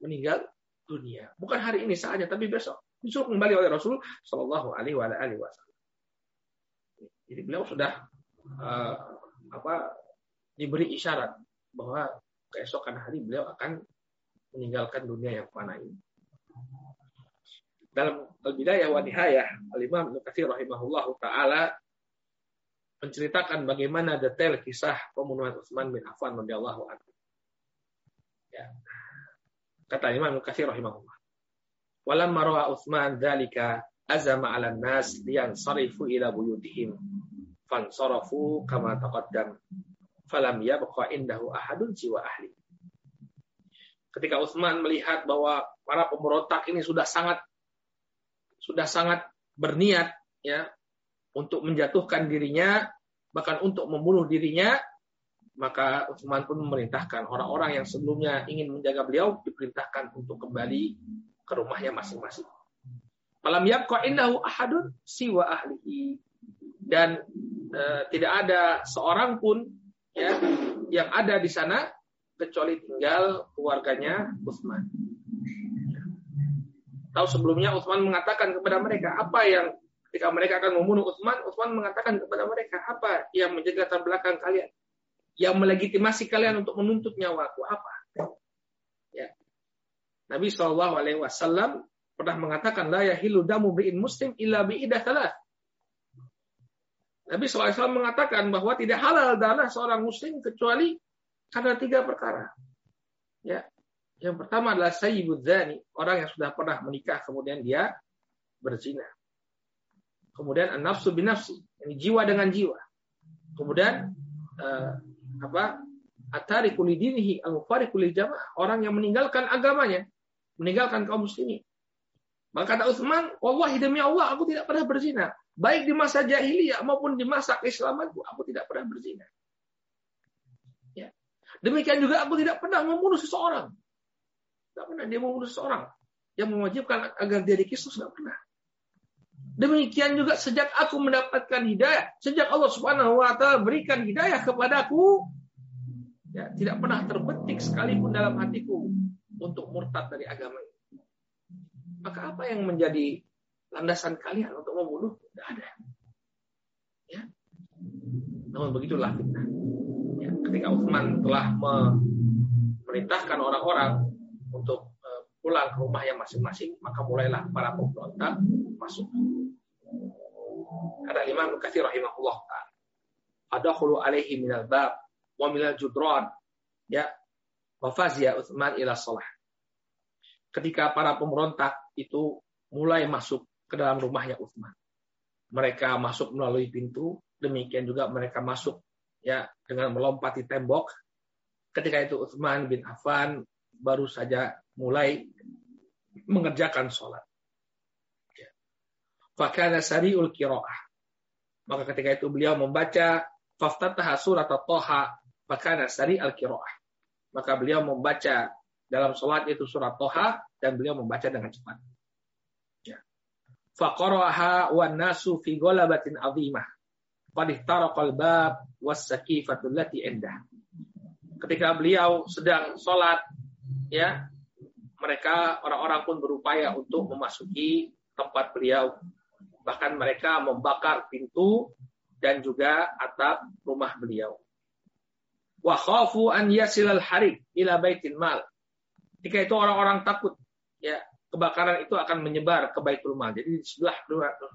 meninggal dunia. Bukan hari ini saja, tapi besok. Disuruh kembali oleh Rasul Shallallahu Alaihi Wasallam. Jadi beliau sudah uh, apa diberi isyarat bahwa keesokan hari beliau akan meninggalkan dunia yang fana ini. Dalam Al-Bidayah wa Nihayah, Al-Imam Nukathir rahimahullah ta'ala menceritakan bagaimana detail kisah pembunuhan Utsman bin Affan radhiyallahu anhu. Ya. Kata Imam Nukathir rahimahullah. Walam marwa Utsman dzalika azama 'ala nas sarifu ila buyutihim fansarafu kama taqaddam falam yabqa indahu ahadun siwa ahli. ketika Utsman melihat bahwa para pemberontak ini sudah sangat sudah sangat berniat ya untuk menjatuhkan dirinya bahkan untuk membunuh dirinya maka Utsman pun memerintahkan orang-orang yang sebelumnya ingin menjaga beliau diperintahkan untuk kembali ke rumahnya masing-masing. Malam yabqa innahu ahadun siwa ahlihi dan e, tidak ada seorang pun ya yang ada di sana kecuali tinggal keluarganya Utsman. Tahu sebelumnya Utsman mengatakan kepada mereka apa yang ketika mereka akan membunuh Utsman, Utsman mengatakan kepada mereka apa yang menjadi latar belakang kalian, yang melegitimasi kalian untuk menuntut nyawaku apa? Ya. Nabi Shallallahu Alaihi Wasallam pernah mengatakan la yahilu damu bi'in muslim illa bi'idah salah. Nabi SAW mengatakan bahwa tidak halal darah seorang muslim kecuali karena tiga perkara. Ya, yang pertama adalah sayyibud zani, orang yang sudah pernah menikah kemudian dia berzina. Kemudian an-nafsu binafsi, ini jiwa dengan jiwa. Kemudian uh, apa? Atariku lidinihi al-mufariqu jamaah, orang yang meninggalkan agamanya, meninggalkan kaum muslimin. Maka kata Utsman, "Wallahi demi Allah aku tidak pernah berzina, baik di masa jahiliyah maupun di masa keislamanku aku tidak pernah berzina." Ya. Demikian juga aku tidak pernah membunuh seseorang. Tidak pernah dia membunuh seorang yang mewajibkan agar dia dikisah tidak pernah. Demikian juga sejak aku mendapatkan hidayah, sejak Allah Subhanahu wa taala berikan hidayah kepadaku, ya, tidak pernah terbetik sekalipun dalam hatiku untuk murtad dari agama ini. Maka apa yang menjadi landasan kalian untuk membunuh? Tidak ada. Ya. Namun begitulah fitnah. Ya, ketika Utsman telah memerintahkan orang-orang untuk pulang ke rumahnya masing-masing, maka mulailah para pemberontak masuk. Kata Imam Nukathir rahimahullah ta'ala. Adakhulu alaihi minal bab wa minal judran. Ya. Wafazia Uthman ila salah. Ketika para pemberontak itu mulai masuk ke dalam rumahnya Uthman. Mereka masuk melalui pintu, demikian juga mereka masuk ya dengan melompati tembok. Ketika itu Uthman bin Affan baru saja mulai mengerjakan sholat. Fakana sari'ul kiro'ah. Maka ketika itu beliau membaca faftataha surat Toha fakana sari al kiro'ah. Maka beliau membaca dalam sholat itu surat Toha dan beliau membaca dengan cepat. Ya. Faqara'aha wan nasu fi golabatin azimah. Qad ihtaraqal bab was endah. Ketika beliau sedang sholat ya mereka orang-orang pun berupaya untuk memasuki tempat beliau. Bahkan mereka membakar pintu dan juga atap rumah beliau. Wa khafu an yasilal harik ila baitil mal. Ketika itu orang-orang takut ya kebakaran itu akan menyebar ke baitul mal. Jadi di sebelah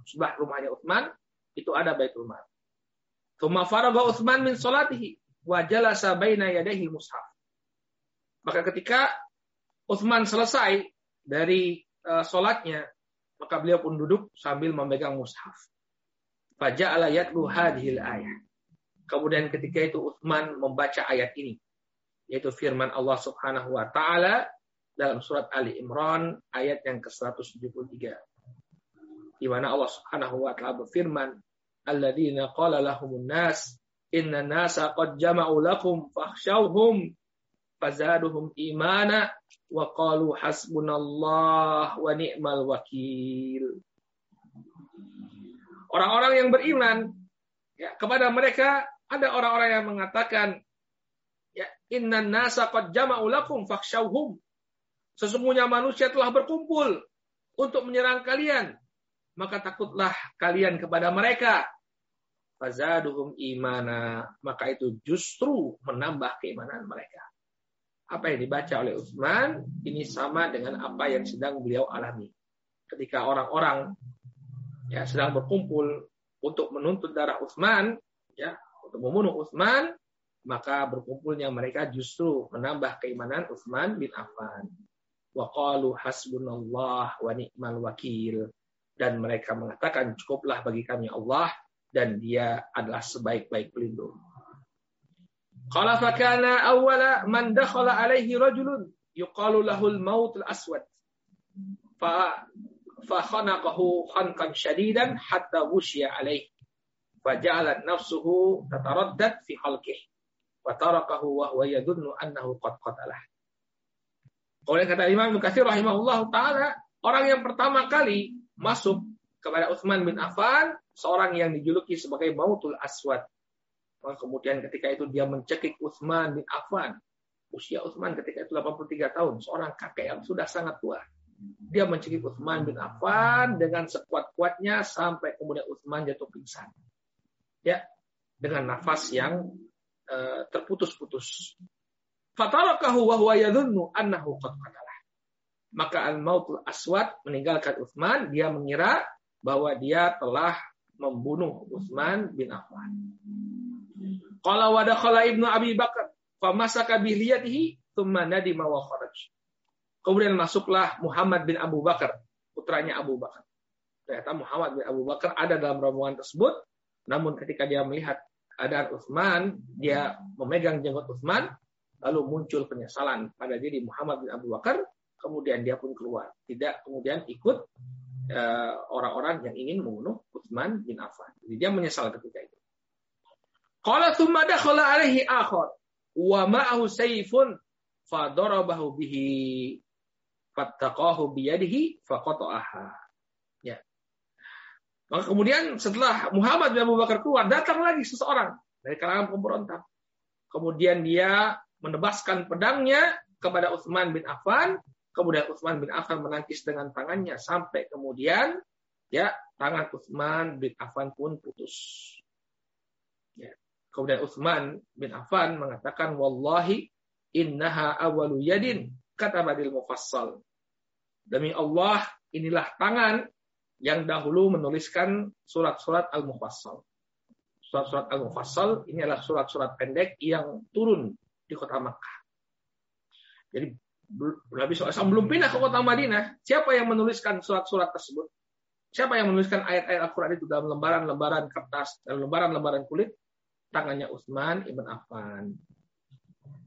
sebelah rumahnya Utsman itu ada baitul mal. Thumma faraga Utsman min salatihi wa jalasa baina yadayhi mushaf maka ketika Utsman selesai dari uh, sholatnya, maka beliau pun duduk sambil memegang mushaf. Faja'ala yatlu hadhil ayat. Kemudian ketika itu Utsman membaca ayat ini, yaitu firman Allah Subhanahu wa taala dalam surat Ali Imran ayat yang ke-173. Di mana Allah Subhanahu wa taala berfirman, "Alladzina qala lahumun nas inna nasa qad jama'u lakum fazaduhum imana wa qalu hasbunallah wa ni'mal wakil. Orang-orang yang beriman ya, kepada mereka ada orang-orang yang mengatakan ya innan nasa qad jama'u lakum fakhshawhum. Sesungguhnya manusia telah berkumpul untuk menyerang kalian, maka takutlah kalian kepada mereka. Fazaduhum imana, maka itu justru menambah keimanan mereka apa yang dibaca oleh Utsman ini sama dengan apa yang sedang beliau alami. Ketika orang-orang ya sedang berkumpul untuk menuntut darah Utsman, ya, untuk membunuh Utsman, maka berkumpulnya mereka justru menambah keimanan Utsman bin Affan. Wa qalu hasbunallah wa ni'mal wakil dan mereka mengatakan cukuplah bagi kami Allah dan dia adalah sebaik-baik pelindung. Qala fakana awwala man dakhala alaihi rajulun yuqalu lahul mautul aswad. Fa fa khanaqahu khanqan syadidan hatta wusya alaih. Faja'alat nafsuhu tataraddad fi halqih. Wa tarakahu wa huwa yadunnu annahu qad qatalah. Oleh kata Imam Mukathir rahimahullah taala, orang yang pertama kali masuk kepada Utsman bin Affan, seorang yang dijuluki sebagai Mautul Aswad. Kemudian ketika itu dia mencekik Utsman bin Affan. Usia Utsman ketika itu 83 tahun, seorang kakek yang sudah sangat tua. Dia mencekik Utsman bin Affan dengan sekuat-kuatnya sampai kemudian Utsman jatuh pingsan. Ya, dengan nafas yang uh, terputus-putus. Fatarakahu wa huwa yadhunnu annahu qad qatalah. Maka al-mautul aswad meninggalkan Utsman, dia mengira bahwa dia telah membunuh Utsman bin Affan. Qala wa dakhala Ibnu Abi Bakar famasaka bihliyatihi thumma nadima kharaj. Kemudian masuklah Muhammad bin Abu Bakar, putranya Abu Bakar. Ternyata Muhammad bin Abu Bakar ada dalam rombongan tersebut, namun ketika dia melihat keadaan Utsman, dia memegang jenggot Utsman, lalu muncul penyesalan pada diri Muhammad bin Abu Bakar, kemudian dia pun keluar, tidak kemudian ikut Eh, orang-orang yang ingin membunuh Utsman bin Affan. Jadi dia menyesal ketika itu. Qala thumma dakhala alaihi akhar wa ma'ahu sayfun fadarabahu bihi fattaqahu biyadihi faqata'aha. Ya. Maka kemudian setelah Muhammad bin Abu Bakar keluar, datang lagi seseorang dari kalangan pemberontak. Kemudian dia menebaskan pedangnya kepada Utsman bin Affan Kemudian Utsman bin Affan menangkis dengan tangannya sampai kemudian ya tangan Utsman bin Affan pun putus. Kemudian Utsman bin Affan mengatakan wallahi innaha awalu yadin kata Badil Mufassal. Demi Allah, inilah tangan yang dahulu menuliskan surat-surat Al-Mufassal. Surat-surat Al-Mufassal ini adalah surat-surat pendek yang turun di kota Makkah. Jadi Nabi SAW belum pindah ke kota Madinah. Siapa yang menuliskan surat-surat tersebut? Siapa yang menuliskan ayat-ayat Al-Quran itu dalam lembaran-lembaran kertas, dalam lembaran-lembaran kulit? Tangannya Utsman ibn Affan.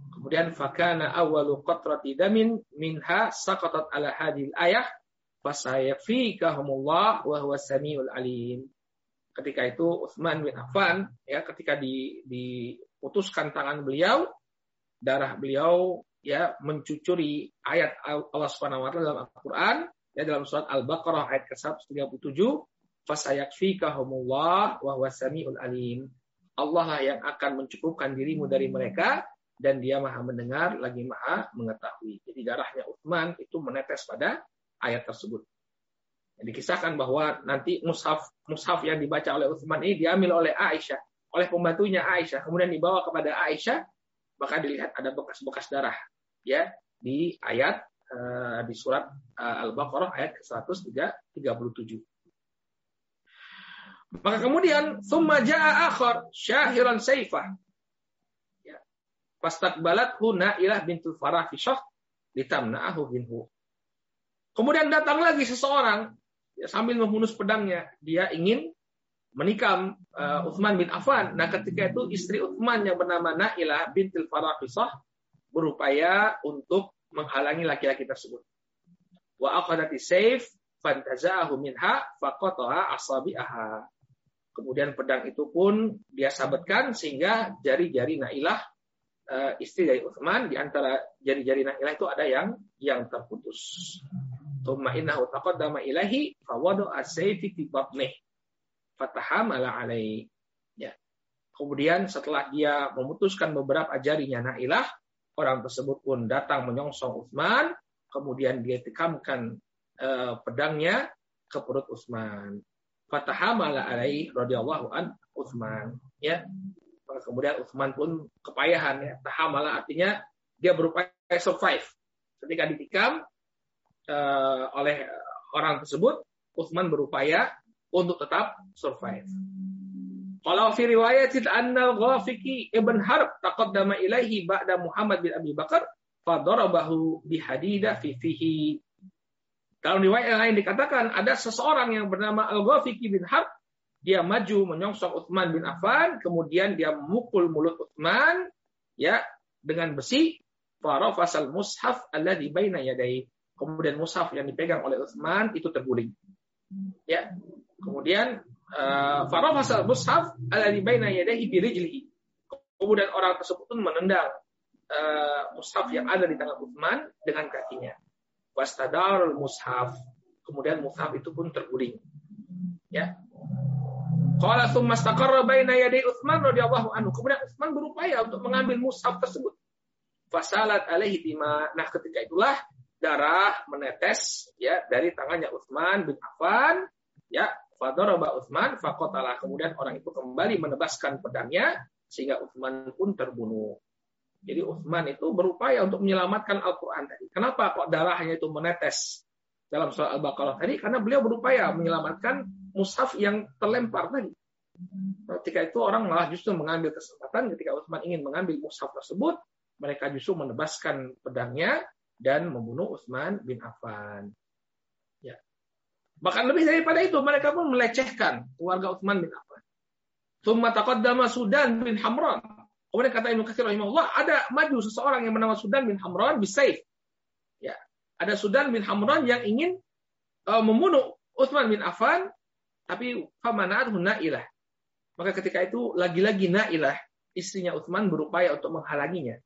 Kemudian fakana awalu qatrati damin minha saqatat ala hadil ayah fasayafikahumullah wa huwa samiul alim. Ketika itu Utsman bin Affan ya ketika di, diputuskan tangan beliau darah beliau ya mencucuri ayat Allah Subhanahu wa taala dalam Al-Qur'an ya dalam surat Al-Baqarah ayat ke-137 fasayakfikahumullah wa huwa samiul alim. Allah lah yang akan mencukupkan dirimu dari mereka dan dia maha mendengar lagi maha mengetahui. Jadi darahnya Utsman itu menetes pada ayat tersebut. Yang dikisahkan bahwa nanti mushaf mushaf yang dibaca oleh Utsman ini diambil oleh Aisyah, oleh pembantunya Aisyah, kemudian dibawa kepada Aisyah, maka dilihat ada bekas-bekas darah ya di ayat uh, di surat uh, Al-Baqarah ayat ke-137. Maka kemudian summa jaa akhar syahiran saifah. Ya. Fastaqbalathu Nailah bintul Farah fi syah litamna'ahu binhu. Kemudian datang lagi seseorang ya, sambil menghunus pedangnya, dia ingin menikam uh, Uthman bin Affan. Nah, ketika itu istri Uthman yang bernama Nailah bintul Farah berupaya untuk menghalangi laki-laki tersebut. Wa aqadati sayf fantaza'ahu minha faqata'a asabi'aha. Kemudian pedang itu pun dia sabetkan sehingga jari-jari Nailah uh, istri dari Utsman di antara jari-jari Nailah itu ada yang yang terputus. Tsumma innahu taqaddama ilahi fawada'a sayfi fi batnih fatahamala alai. Ya. Kemudian setelah dia memutuskan beberapa jarinya Nailah, Orang tersebut pun datang menyongsong Utsman, kemudian dia tikamkan uh, pedangnya ke perut Utsman. Fatahamala alaihi radhiyallahu an Utsman, ya. Kemudian Utsman pun kepayahan ya. Tahamala artinya dia berupaya survive. Ketika ditikam uh, oleh orang tersebut, Utsman berupaya untuk tetap survive. Kalau fi riwayatin anna Ghafiqi ibn Harb taqaddama ilaihi ba'da Muhammad bin Abi Bakar fadarabahu bihadida fi fihi. Dalam riwayat yang lain dikatakan ada seseorang yang bernama Al-Ghafiqi bin Harb dia maju menyongsong Utsman bin Affan kemudian dia memukul mulut Utsman ya dengan besi farafasal mushaf alladhi baina yadayhi. Kemudian mushaf yang dipegang oleh Utsman itu terguling. Ya. Kemudian uh, farafasal mushaf alladhi baina yadayhi bi rijlihi. Kemudian orang tersebut pun menendang uh, mushaf yang ada di tangan Utsman dengan kakinya. Wastadar mushaf. Kemudian mushaf itu pun terguling. Ya. Qala tsumma istaqarra baina yaday Utsman radhiyallahu anhu. Kemudian Utsman berupaya untuk mengambil mushaf tersebut. Fasalat alaihi bima. Nah, ketika itulah darah menetes ya dari tangannya Utsman bin Affan ya fadaraba Utsman faqatala. Kemudian orang itu kembali menebaskan pedangnya sehingga Utsman pun terbunuh. Jadi Utsman itu berupaya untuk menyelamatkan Al-Qur'an tadi. Kenapa kok darahnya itu menetes dalam surah Al-Baqarah tadi? Karena beliau berupaya menyelamatkan mushaf yang terlempar tadi. Ketika itu orang malah justru mengambil kesempatan ketika Utsman ingin mengambil mushaf tersebut, mereka justru menebaskan pedangnya dan membunuh Utsman bin Affan. Ya. Bahkan lebih daripada itu, mereka pun melecehkan keluarga Utsman bin Affan. Tsumma taqaddama Sudan bin Hamran. Kemudian kata Ibnu Katsir rahimahullah, ada maju seseorang yang bernama Sudan bin Hamran bisaif. Ya. Ada Sudan bin Hamran yang ingin uh, membunuh Utsman bin Affan tapi famanathu Nailah. Maka ketika itu lagi-lagi Nailah, istrinya Utsman berupaya untuk menghalanginya.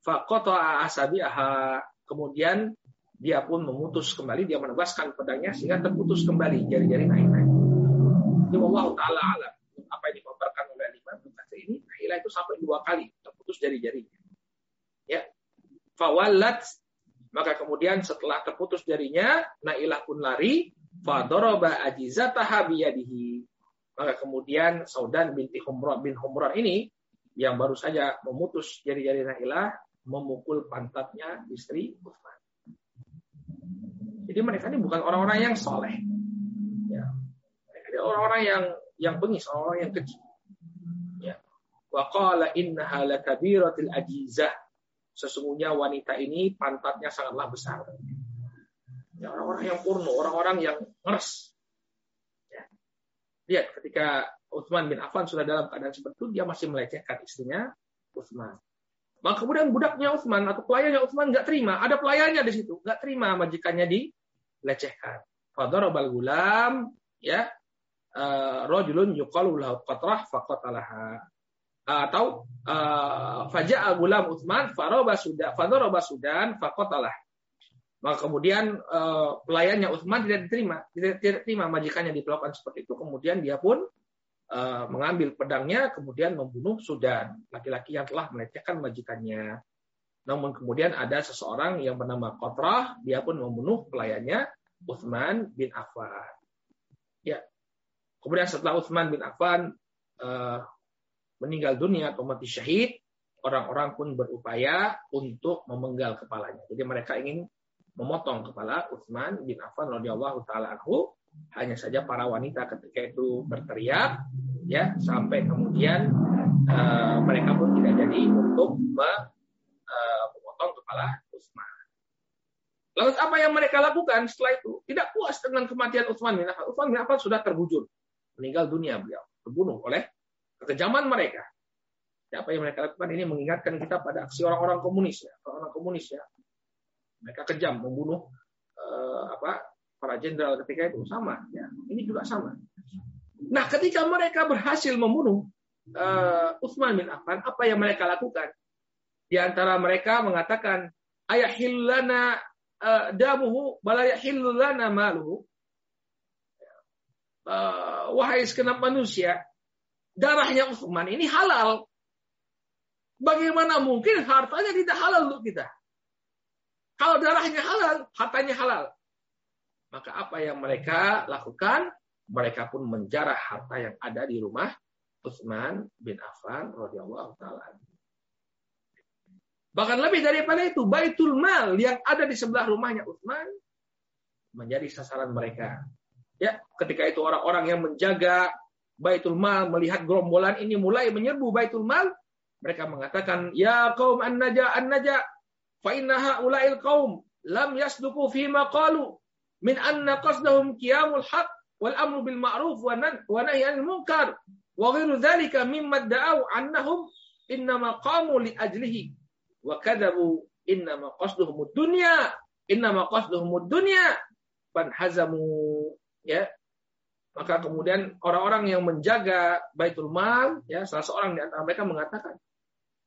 Faqata asabiha. Kemudian dia pun memutus kembali, dia menebaskan pedangnya sehingga terputus kembali jari-jari Nailah. Ini Allah taala alam. Apa Imam Nailah itu sampai dua kali terputus jari-jarinya. Ya. Fawallat maka kemudian setelah terputus jarinya, Nailah pun lari Fadoroba ajizataha biyadihi. Maka kemudian Saudan binti Humran bin Humran ini yang baru saja memutus jari-jari Nailah memukul pantatnya istri Uthman. Jadi mereka ini bukan orang-orang yang soleh. Ya. Mereka ini orang-orang yang yang bengis, orang-orang yang kecil. Wa qala innaha lakabiratil ajizah. Sesungguhnya wanita ini pantatnya sangatlah besar. Ya, orang-orang yang purno, orang-orang yang ngeres. Ya. Lihat ketika Utsman bin Affan sudah dalam keadaan seperti itu, dia masih melecehkan istrinya Utsman. Maka kemudian budaknya Utsman atau pelayannya Utsman nggak terima, ada pelayannya di situ, nggak terima majikannya dilecehkan. Fadarabal gulam, ya, eh, rojulun yuqalu lahu qatrah faqatalaha atau uh, faja'a gulam Utsman faroba sudah fadaraba sudan faqatalah maka kemudian uh, pelayannya Utsman tidak diterima, tidak, tidak terima majikannya diperlakukan seperti itu. Kemudian dia pun mengambil pedangnya, kemudian membunuh Sudan, laki-laki yang telah melecehkan majikannya. Namun kemudian ada seseorang yang bernama Kotrah, dia pun membunuh pelayannya Utsman bin Affan. Ya. Kemudian setelah Utsman bin Affan meninggal dunia atau mati syahid, orang-orang pun berupaya untuk memenggal kepalanya. Jadi mereka ingin memotong kepala Utsman bin Affan radhiyallahu taala anhu. Hanya saja para wanita ketika itu berteriak ya sampai kemudian uh, mereka pun tidak jadi untuk uh, memotong kepala Utsman. Lalu apa yang mereka lakukan setelah itu? Tidak puas dengan kematian Utsman bin Affan. Utsman bin Affan sudah terbujur, meninggal dunia beliau, terbunuh oleh kekejaman mereka. Ya, apa yang mereka lakukan ini mengingatkan kita pada aksi orang-orang komunis ya, orang-orang komunis ya, mereka kejam membunuh uh, apa para jenderal ketika itu. Sama ya. Ini juga sama. Nah ketika mereka berhasil membunuh uh, Utsman bin Affan apa yang mereka lakukan? Di antara mereka mengatakan ayahillana uh, damuhu balayahillana maluhu. Uh, wahai segenap manusia darahnya Utsman ini halal bagaimana mungkin hartanya tidak halal untuk kita kalau darahnya halal, hartanya halal. Maka apa yang mereka lakukan? Mereka pun menjarah harta yang ada di rumah Utsman bin Affan radhiyallahu taala. Bahkan lebih daripada itu, Baitul Mal yang ada di sebelah rumahnya Utsman menjadi sasaran mereka. Ya, ketika itu orang-orang yang menjaga Baitul Mal melihat gerombolan ini mulai menyerbu Baitul Mal, mereka mengatakan, "Ya kaum an-naja an-naja, fa inna haula'il qaum lam yasduqu fi ma qalu min anna qasdahum qiyamul haq wal amru bil ma'ruf wa nahy anil munkar wa ghairu dhalika mimma da'u annahum innama qamu li ajlihi wa kadabu inna ma qasduhumud dunya inna ma qasduhumud dunya hazamu ya maka kemudian orang-orang yang menjaga Baitul Mal ya salah seorang di antara mereka mengatakan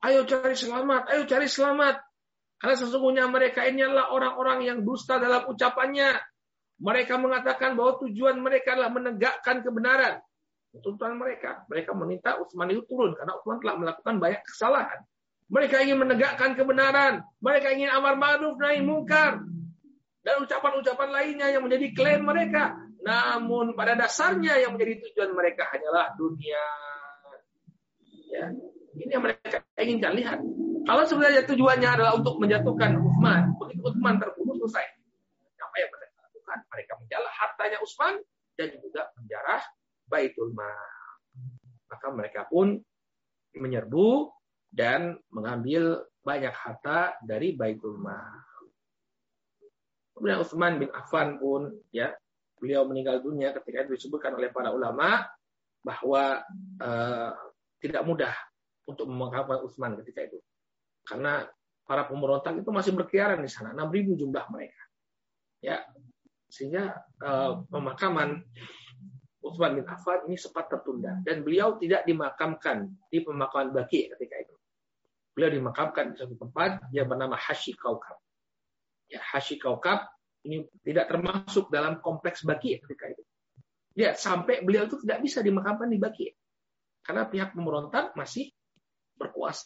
ayo cari selamat ayo cari selamat karena sesungguhnya mereka ini adalah orang-orang yang dusta dalam ucapannya mereka mengatakan bahwa tujuan mereka adalah menegakkan kebenaran tuntutan mereka. Mereka meminta Utsman itu turun karena Utsman telah melakukan banyak kesalahan. Mereka ingin menegakkan kebenaran. Mereka ingin amar ma'ruf nahi mungkar. Dan ucapan-ucapan lainnya yang menjadi klaim mereka. Namun pada dasarnya yang menjadi tujuan mereka hanyalah dunia. Ya. Ini yang mereka inginkan lihat. Kalau sebenarnya tujuannya adalah untuk menjatuhkan Utsman, begitu Utsman terbunuh selesai. Apa yang mereka lakukan? Mereka menjalah hartanya Utsman dan juga menjarah Baitul Mal. Maka mereka pun menyerbu dan mengambil banyak harta dari Baitul Mal. Kemudian Utsman bin Affan pun ya beliau meninggal dunia ketika itu disebutkan oleh para ulama bahwa uh, tidak mudah untuk memakamkan Utsman ketika itu. Karena para pemberontak itu masih berkeliaran di sana, 6.000 jumlah mereka. Ya, sehingga uh, pemakaman Utsman bin Affan ini sempat tertunda dan beliau tidak dimakamkan di pemakaman Baki ketika itu. Beliau dimakamkan di satu tempat yang bernama Hashi Kaukab. Ya, Hashi Kaukab ini tidak termasuk dalam kompleks Baki ketika itu. Ya, sampai beliau itu tidak bisa dimakamkan di Baki. Karena pihak pemberontak masih berkuasa.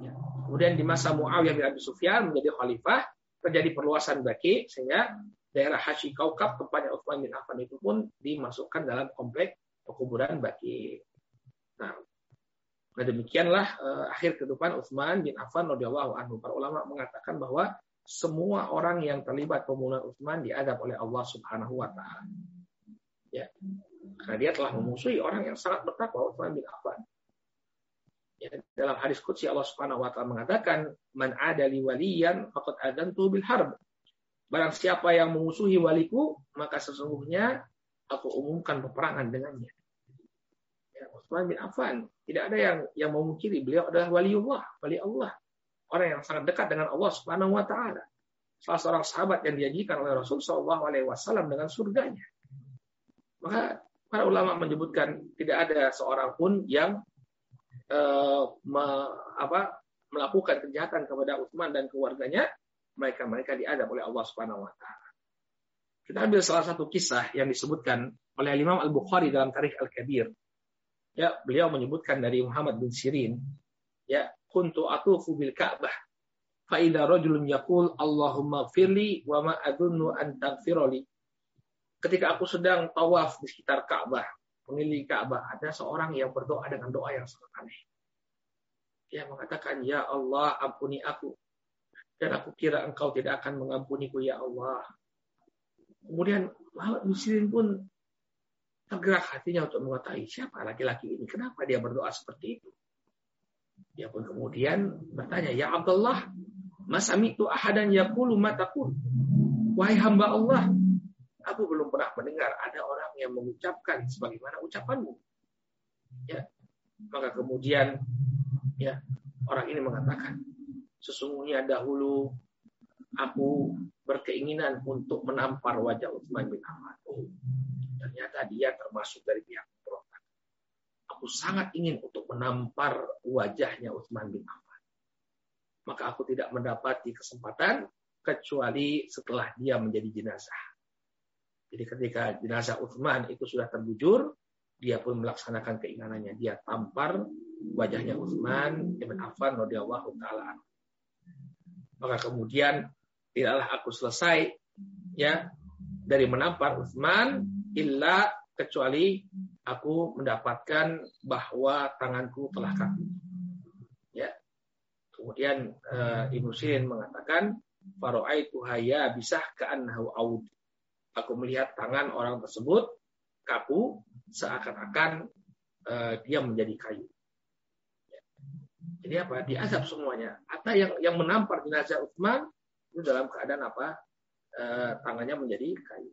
Ya. Kemudian di masa Muawiyah bin Abi Sufyan menjadi khalifah, terjadi perluasan Baki sehingga daerah Haji Kaukab tempatnya Utsman bin Affan itu pun dimasukkan dalam komplek pekuburan Baki. Nah, nah demikianlah uh, akhir kehidupan Utsman bin Affan radhiyallahu anhu. Para ulama mengatakan bahwa semua orang yang terlibat pembunuhan Utsman diadab oleh Allah Subhanahu wa taala. Ya. Karena dia telah memusuhi orang yang sangat bertakwa Utsman bin Affan. Ya, dalam hadis qudsi Allah Subhanahu wa taala mengatakan man adali waliyan faqad adantu bil harb Barang siapa yang memusuhi waliku, maka sesungguhnya aku umumkan peperangan dengannya. Ya, Utsman bin Affan tidak ada yang yang memungkiri beliau adalah waliullah, wali Allah, orang yang sangat dekat dengan Allah Subhanahu wa taala. Salah seorang sahabat yang dijanjikan oleh Rasul Shallallahu alaihi wasallam dengan surganya. Maka para ulama menyebutkan tidak ada seorang pun yang uh, me, apa, melakukan kejahatan kepada Utsman dan keluarganya mereka-mereka diadab oleh Allah Subhanahu wa taala. Kita ambil salah satu kisah yang disebutkan oleh Imam Al-Bukhari dalam Tarikh Al-Kabir. Ya, beliau menyebutkan dari Muhammad bin Sirin, ya, kuntu atufu bil Ka'bah fa idza rajulun yaqul Allahumma firli wa ma adunnu an taghfirli. Ketika aku sedang tawaf di sekitar Ka'bah, mengelilingi Ka'bah, ada seorang yang berdoa dengan doa yang sangat aneh. Dia mengatakan, "Ya Allah, ampuni aku dan aku kira engkau tidak akan mengampuniku ya Allah. Kemudian Muslim pun tergerak hatinya untuk mengetahui siapa laki-laki ini. Kenapa dia berdoa seperti itu? Dia pun kemudian bertanya, Ya Abdullah, masami itu ahadan yakulu matakun. Wahai hamba Allah, aku belum pernah mendengar ada orang yang mengucapkan sebagaimana ucapanmu. Ya, maka kemudian ya orang ini mengatakan, Sesungguhnya dahulu aku berkeinginan untuk menampar wajah Utsman bin Affan. Oh, ternyata dia termasuk dari pihak pemberontak. Aku sangat ingin menampar wajahnya Utsman bin Affan. Maka aku tidak mendapati kesempatan kecuali setelah dia menjadi jenazah. Jadi ketika jenazah Utsman itu sudah terbujur, dia pun melaksanakan keinginannya. Dia tampar wajahnya Utsman bin Affan radhiyallahu taala maka kemudian tidaklah aku selesai ya dari menampar Utsman illa kecuali aku mendapatkan bahwa tanganku telah kaku. Ya. Kemudian uh, Ibnu Sirin mengatakan faro'aitu haya bisa ka'annahu aud. Aku melihat tangan orang tersebut kaku seakan-akan uh, dia menjadi kayu. Jadi apa? Diazab semuanya. Atau yang yang menampar jenazah Utsman itu dalam keadaan apa? E, tangannya menjadi kayu.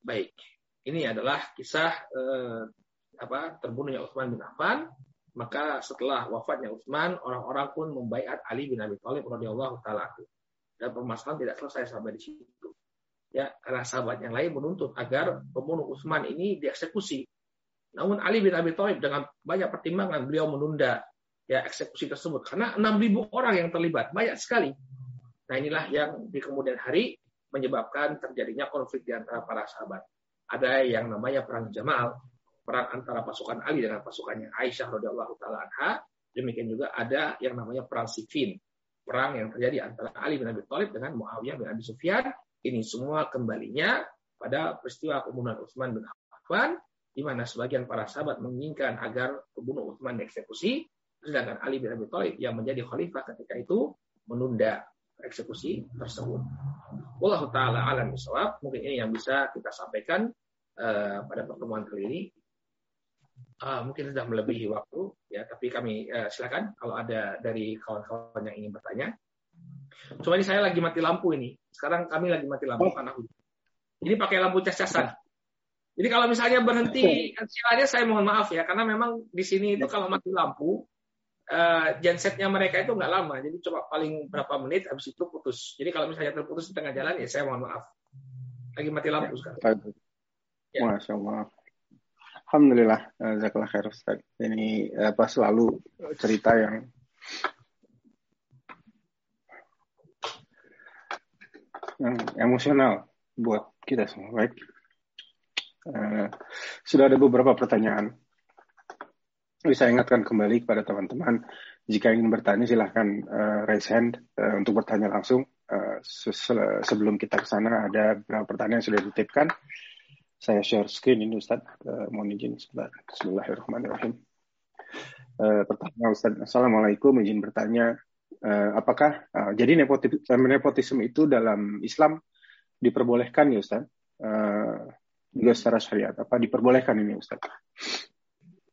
Baik. Ini adalah kisah e, apa terbunuhnya Utsman bin Affan Maka setelah wafatnya Utsman, orang-orang pun membaiat Ali bin Abi Thalib radhiyallahu taala Dan permasalahan tidak selesai sampai di situ. Ya, karena sahabat yang lain menuntut agar pembunuh Utsman ini dieksekusi. Namun Ali bin Abi Thalib dengan banyak pertimbangan beliau menunda ya eksekusi tersebut karena 6.000 orang yang terlibat, banyak sekali. Nah, inilah yang di kemudian hari menyebabkan terjadinya konflik di antara para sahabat. Ada yang namanya perang Jamal, perang antara pasukan Ali dengan pasukannya Aisyah radhiyallahu taala anha. Demikian juga ada yang namanya perang Siffin, perang yang terjadi antara Ali bin Abi Thalib dengan Muawiyah bin Abi Sufyan. Ini semua kembalinya pada peristiwa pembunuhan Utsman bin Affan di mana sebagian para sahabat menginginkan agar pembunuh Utsman dieksekusi, sedangkan Ali bin Abi Thalib yang menjadi khalifah ketika itu menunda eksekusi tersebut. Wallahu taala alam. Mungkin ini yang bisa kita sampaikan uh, pada pertemuan kali ini uh, mungkin sudah melebihi waktu ya. Tapi kami uh, silakan kalau ada dari kawan-kawan yang ingin bertanya. Cuma ini saya lagi mati lampu ini. Sekarang kami lagi mati lampu oh. karena hujan. Ini pakai lampu cas-casan. Jadi kalau misalnya berhenti silanya saya mohon maaf ya. Karena memang di sini itu kalau mati lampu uh, gensetnya mereka itu nggak lama. Jadi coba paling berapa menit habis itu putus. Jadi kalau misalnya terputus di tengah jalan ya saya mohon maaf. Lagi mati lampu sekarang ya. Masya Allah Alhamdulillah, eh, Zakallah khair Ustaz. Ini eh, apa selalu cerita yang yang emosional buat kita semua. Baik. Uh, sudah ada beberapa pertanyaan. Saya ingatkan kembali kepada teman-teman, jika ingin bertanya silahkan uh, raise hand uh, untuk bertanya langsung. Uh, sebelum kita ke sana ada beberapa pertanyaan yang sudah ditipkan. Saya share screen ini Ustaz. Uh, mohon izin sebentar. Bismillahirrahmanirrahim. Uh, pertanyaan Ustaz. Assalamualaikum. Izin bertanya. Uh, apakah jadi nepotisme, itu dalam Islam diperbolehkan ya Ustaz? Juga secara syariat. Apa diperbolehkan ini Ustaz?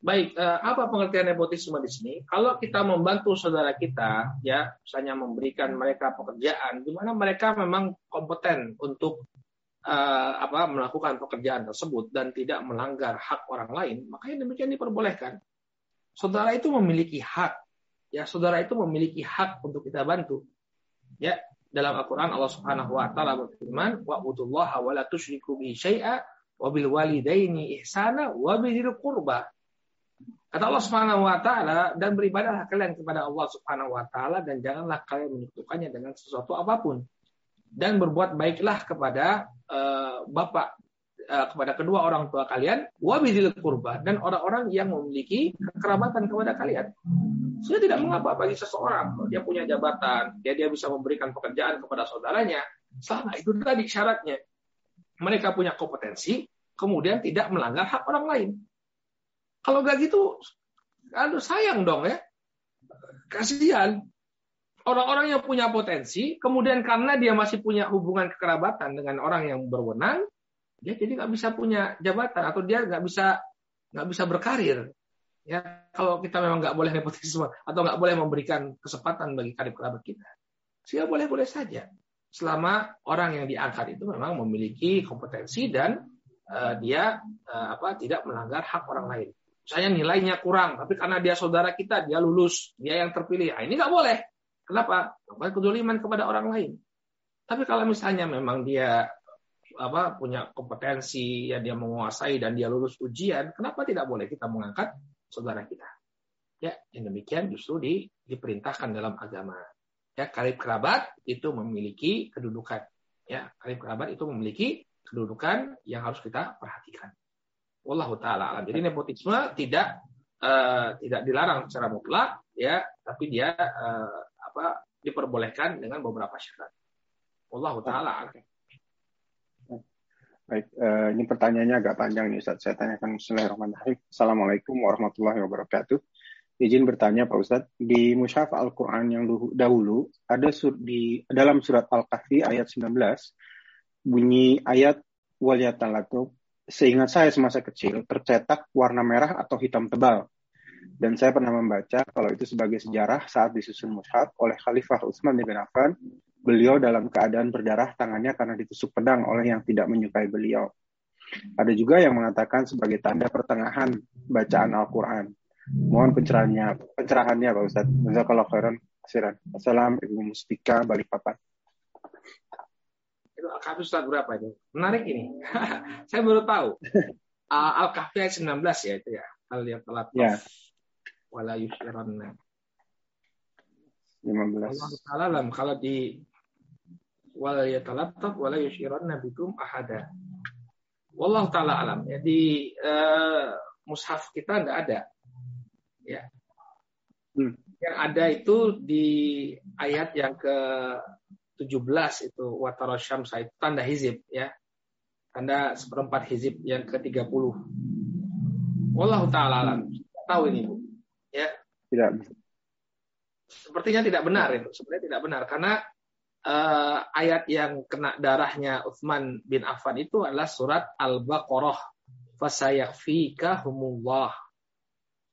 Baik, apa pengertian nepotisme di sini? Kalau kita membantu saudara kita, ya, misalnya memberikan mereka pekerjaan, di mana mereka memang kompeten untuk uh, apa melakukan pekerjaan tersebut dan tidak melanggar hak orang lain, makanya demikian diperbolehkan. Saudara itu memiliki hak. Ya, saudara itu memiliki hak untuk kita bantu. Ya, dalam Al-Qur'an Allah Subhanahu wa taala berfirman, "Wa utullaha wa la tusyriku bi syai'a wa bil walidaini ihsana wa bil qurba." Kata Allah Subhanahu wa taala dan beribadahlah kalian kepada Allah Subhanahu wa taala dan janganlah kalian menyekutukannya dengan sesuatu apa pun dan berbuat baiklah kepada uh, bapak uh, kepada kedua orang tua kalian wabidil kurba dan orang-orang yang memiliki kekerabatan kepada kalian. Sudah tidak mengapa bagi seseorang dia punya jabatan, dia dia bisa memberikan pekerjaan kepada saudaranya. Selama itu tadi syaratnya. Mereka punya kompetensi, kemudian tidak melanggar hak orang lain. Kalau gak gitu, aduh sayang dong ya. Kasihan orang-orang yang punya potensi, kemudian karena dia masih punya hubungan kekerabatan dengan orang yang berwenang, dia jadi nggak bisa punya jabatan atau dia nggak bisa nggak bisa berkarir. Ya, kalau kita memang nggak boleh nepotisme atau nggak boleh memberikan kesempatan bagi karib kerabat kita, sih boleh-boleh saja. Selama orang yang diangkat itu memang memiliki kompetensi dan uh, dia uh, apa tidak melanggar hak orang lain. Misalnya nilainya kurang, tapi karena dia saudara kita, dia lulus, dia yang terpilih. Nah, ini nggak boleh. Kenapa? Melakukan kedoliman kepada orang lain. Tapi kalau misalnya memang dia apa punya kompetensi, ya dia menguasai dan dia lulus ujian, kenapa tidak boleh kita mengangkat saudara kita? Ya, yang demikian justru di, diperintahkan dalam agama. Ya, karib kerabat itu memiliki kedudukan. Ya, karib kerabat itu memiliki kedudukan yang harus kita perhatikan. Wallahu taala alam. Jadi nepotisme tidak uh, tidak dilarang secara mutlak, ya, tapi dia uh, apa diperbolehkan dengan beberapa syarat. Allah taala Baik, uh, ini pertanyaannya agak panjang nih Ustaz. Saya tanyakan Bismillahirrahmanirrahim. Assalamualaikum warahmatullahi wabarakatuh. Izin bertanya Pak Ustadz, di Mushaf Al-Quran yang dahulu, ada sur di dalam surat Al-Kahfi ayat 19, bunyi ayat walyatalatu, seingat saya semasa kecil, tercetak warna merah atau hitam tebal. Dan saya pernah membaca kalau itu sebagai sejarah saat disusun mushaf oleh Khalifah Utsman bin Affan, beliau dalam keadaan berdarah tangannya karena ditusuk pedang oleh yang tidak menyukai beliau. Ada juga yang mengatakan sebagai tanda pertengahan bacaan Al-Quran. Mohon pencerahannya, pencerahannya Pak Ustadz. kalau khairan. Siran. Assalamualaikum Ibu Mustika Balikpapan. Itu Al-Kahfi Ustaz berapa itu? Menarik ini. Saya baru tahu. Uh, Al-Kahfi ayat 19 ya itu ya. Al yang telat. Ya. Wala yusyiranna. 15. Allah kalau di wala yatalattaf wala yusyiranna bikum ahada. Wallahu taala alam. Jadi uh, mushaf kita tidak ada. Ya. Hmm. Yang ada itu di ayat yang ke 17 itu watara syamsa itu tanda hizib ya. Tanda seperempat hizib yang ke-30. Wallahu taala alam. Tahu ini Bu. Tidak. Sepertinya tidak benar itu. Sebenarnya tidak benar karena uh, ayat yang kena darahnya Utsman bin Affan itu adalah surat Al-Baqarah. Fasayakfika humullah.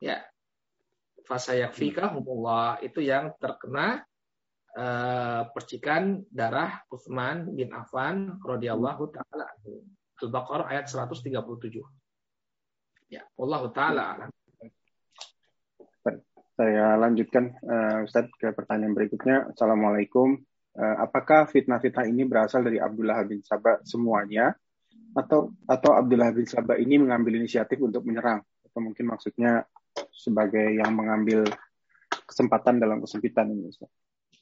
Ya. Fasayakfika humullah itu yang terkena uh, percikan darah Utsman bin Affan radhiyallahu taala Al-Baqarah ayat 137. Ya, Allah taala Saya lanjutkan uh, Ustaz ke pertanyaan berikutnya. Assalamualaikum. Uh, apakah fitnah-fitnah ini berasal dari Abdullah bin Sabah semuanya atau atau Abdullah bin Sabah ini mengambil inisiatif untuk menyerang atau mungkin maksudnya sebagai yang mengambil kesempatan dalam kesempitan ini Ustaz?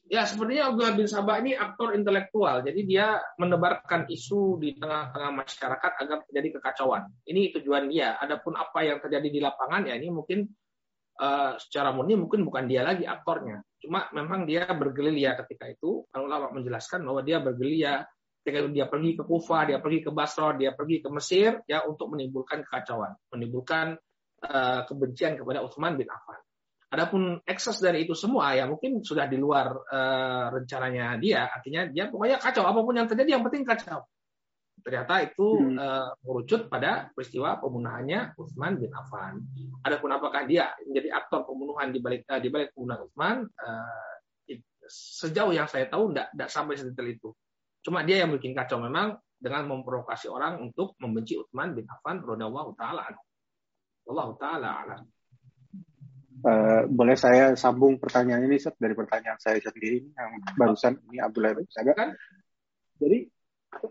Ya, sepertinya Abdullah bin Sabah ini aktor intelektual. Jadi dia menebarkan isu di tengah-tengah masyarakat agar terjadi kekacauan. Ini tujuan dia. Adapun apa yang terjadi di lapangan ya ini mungkin uh, secara murni mungkin bukan dia lagi aktornya. Cuma memang dia bergerilya ketika itu. Kalau ulama menjelaskan bahwa dia bergerilya ketika dia pergi ke Kufa, dia pergi ke Basra, dia pergi ke Mesir ya untuk menimbulkan kekacauan, menimbulkan uh, kebencian kepada Utsman bin Affan. Adapun ekses dari itu semua ya mungkin sudah di luar uh, rencananya dia. Artinya dia pokoknya kacau apa pun yang terjadi yang penting kacau. Ternyata itu hmm. uh, merucut pada peristiwa pembunuhannya Utsman bin Affan. Adapun apakah dia menjadi aktor pembunuhan di balik uh, di balik pembunuhan Utsman uh, sejauh yang saya tahu tidak sampai sedetail itu. Cuma dia yang bikin kacau memang dengan memprovokasi orang untuk membenci Utsman bin Affan radhiyallahu taala. Allah taala alam. Uh, boleh saya sambung pertanyaan ini Seth, dari pertanyaan saya sendiri yang barusan ini Abdullah bin. Kan? Jadi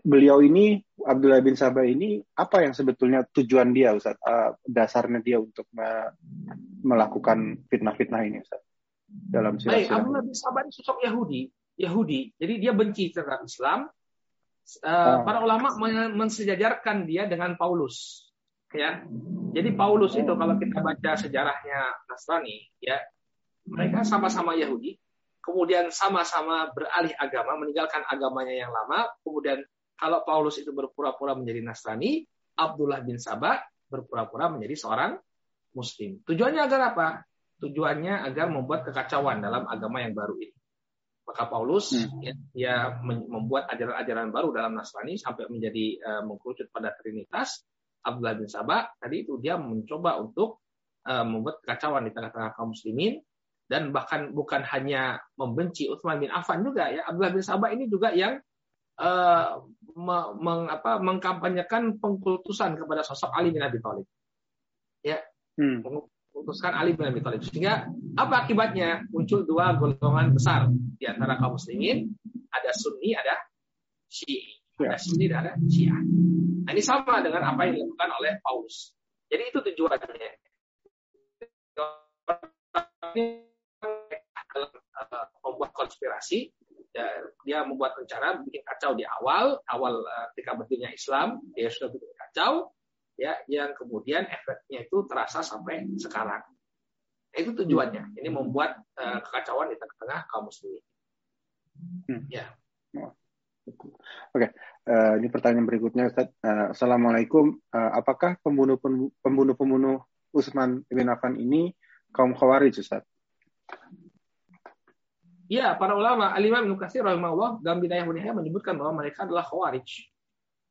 beliau ini Abdullah bin Sabah ini apa yang sebetulnya tujuan dia Ustaz? Uh, dasarnya dia untuk me melakukan fitnah-fitnah ini Ustaz? Dalam Baik, Abdullah bin Sabah ini sosok Yahudi, Yahudi. Jadi dia benci terhadap Islam. Uh, Para ulama mensejajarkan dia dengan Paulus ya. Jadi Paulus itu kalau kita baca sejarahnya Nasrani, ya, mereka sama-sama Yahudi, kemudian sama-sama beralih agama, meninggalkan agamanya yang lama, kemudian kalau Paulus itu berpura-pura menjadi Nasrani, Abdullah bin Sabah berpura-pura menjadi seorang Muslim. Tujuannya agar apa? Tujuannya agar membuat kekacauan dalam agama yang baru ini. Maka Paulus hmm. ya, dia membuat ajaran-ajaran baru dalam Nasrani sampai menjadi uh, mengkerucut pada Trinitas Abdullah bin Sabah tadi itu dia mencoba untuk uh, membuat kekacauan di tengah-tengah kaum muslimin dan bahkan bukan hanya membenci Utsman bin Affan juga ya Abdullah bin Sabah ini juga yang uh, meng, apa, mengkampanyekan pengkultusan kepada sosok Ali bin Abi Thalib. Ya. Hmm. mengkultuskan Ali bin Abi Thalib. Sehingga apa akibatnya? Muncul dua golongan besar di antara kaum muslimin. Ada Sunni ada Syi'i. Ada Sunni dan ada Syiah. Nah, ini sama dengan apa yang dilakukan oleh Paulus. Jadi itu tujuannya. membuat konspirasi, ya, dia membuat rencana bikin kacau di awal, awal uh, ketika berdirinya Islam, dia sudah bikin kacau, ya, yang kemudian efeknya itu terasa sampai sekarang. Nah, itu tujuannya. Ini membuat uh, kekacauan di tengah-tengah kaum muslimin. Hmm. Ya. Oke, okay. uh, eh, ini pertanyaan berikutnya, Ustaz. Uh, Assalamualaikum. Uh, apakah pembunuh pembunuh pembunuh Utsman bin Affan ini kaum Khawarij, Ustaz? Ya, para ulama, Al-Imam Ibnu Katsir rahimahullah dalam Bidayah Bunihaya menyebutkan bahwa mereka adalah Khawarij.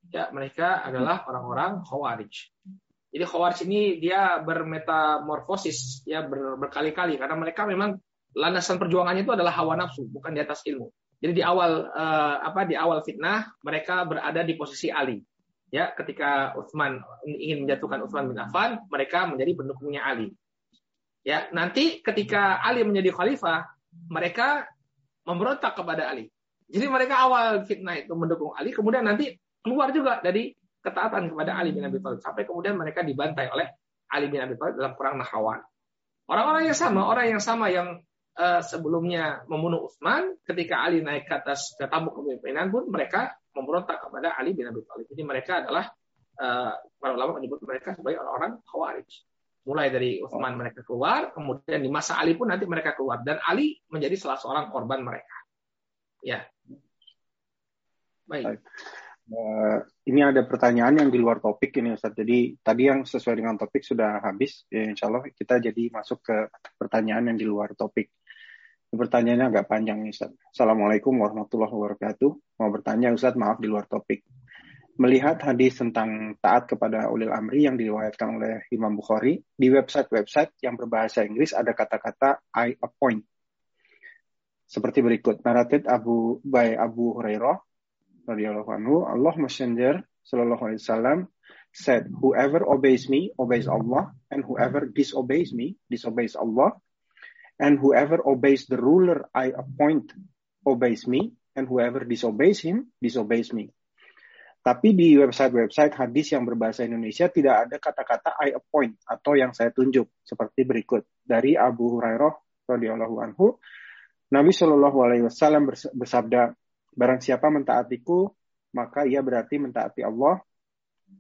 Ya, mereka adalah orang-orang Khawarij. Jadi Khawarij ini dia bermetamorfosis ya ber, berkali-kali karena mereka memang landasan perjuangannya itu adalah hawa nafsu, bukan di atas ilmu. Jadi di awal uh, apa di awal fitnah mereka berada di posisi Ali. Ya, ketika Utsman ingin menjatuhkan Utsman bin Affan, mereka menjadi pendukungnya Ali. Ya, nanti ketika Ali menjadi khalifah, mereka memberontak kepada Ali. Jadi mereka awal fitnah itu mendukung Ali, kemudian nanti keluar juga dari ketaatan kepada Ali bin Abi Thalib sampai kemudian mereka dibantai oleh Ali bin Abi Thalib dalam perang Nahrawan. Orang-orang yang sama, orang yang sama yang uh, sebelumnya membunuh Utsman, ketika Ali naik ke atas ke tamu kepemimpinan pun mereka memberontak kepada Ali bin Abi Thalib. Jadi mereka adalah uh, para ulama menyebut mereka sebagai orang-orang Khawarij mulai dari Utsman mereka keluar, kemudian di masa Ali pun nanti mereka keluar dan Ali menjadi salah seorang korban mereka. Ya. Baik. Uh, ini ada pertanyaan yang di luar topik ini Ustaz. Jadi tadi yang sesuai dengan topik sudah habis. Ya, insya Allah kita jadi masuk ke pertanyaan yang di luar topik. Pertanyaannya agak panjang nih Ustaz. Assalamualaikum warahmatullahi wabarakatuh. Mau bertanya Ustaz, maaf di luar topik melihat hadis tentang taat kepada ulil amri yang diriwayatkan oleh Imam Bukhari di website-website yang berbahasa Inggris ada kata-kata I appoint. Seperti berikut narrated Abu by Abu Hurairah radhiyallahu anhu Allah Messenger sallallahu alaihi wasallam said whoever obeys me obeys Allah and whoever disobeys me disobeys Allah and whoever obeys the ruler I appoint obeys me and whoever disobeys him disobeys me tapi di website-website hadis yang berbahasa Indonesia tidak ada kata-kata I appoint atau yang saya tunjuk seperti berikut dari Abu Hurairah radhiyallahu anhu. Nabi Shallallahu alaihi wasallam bersabda, barang siapa mentaatiku maka ia berarti mentaati Allah.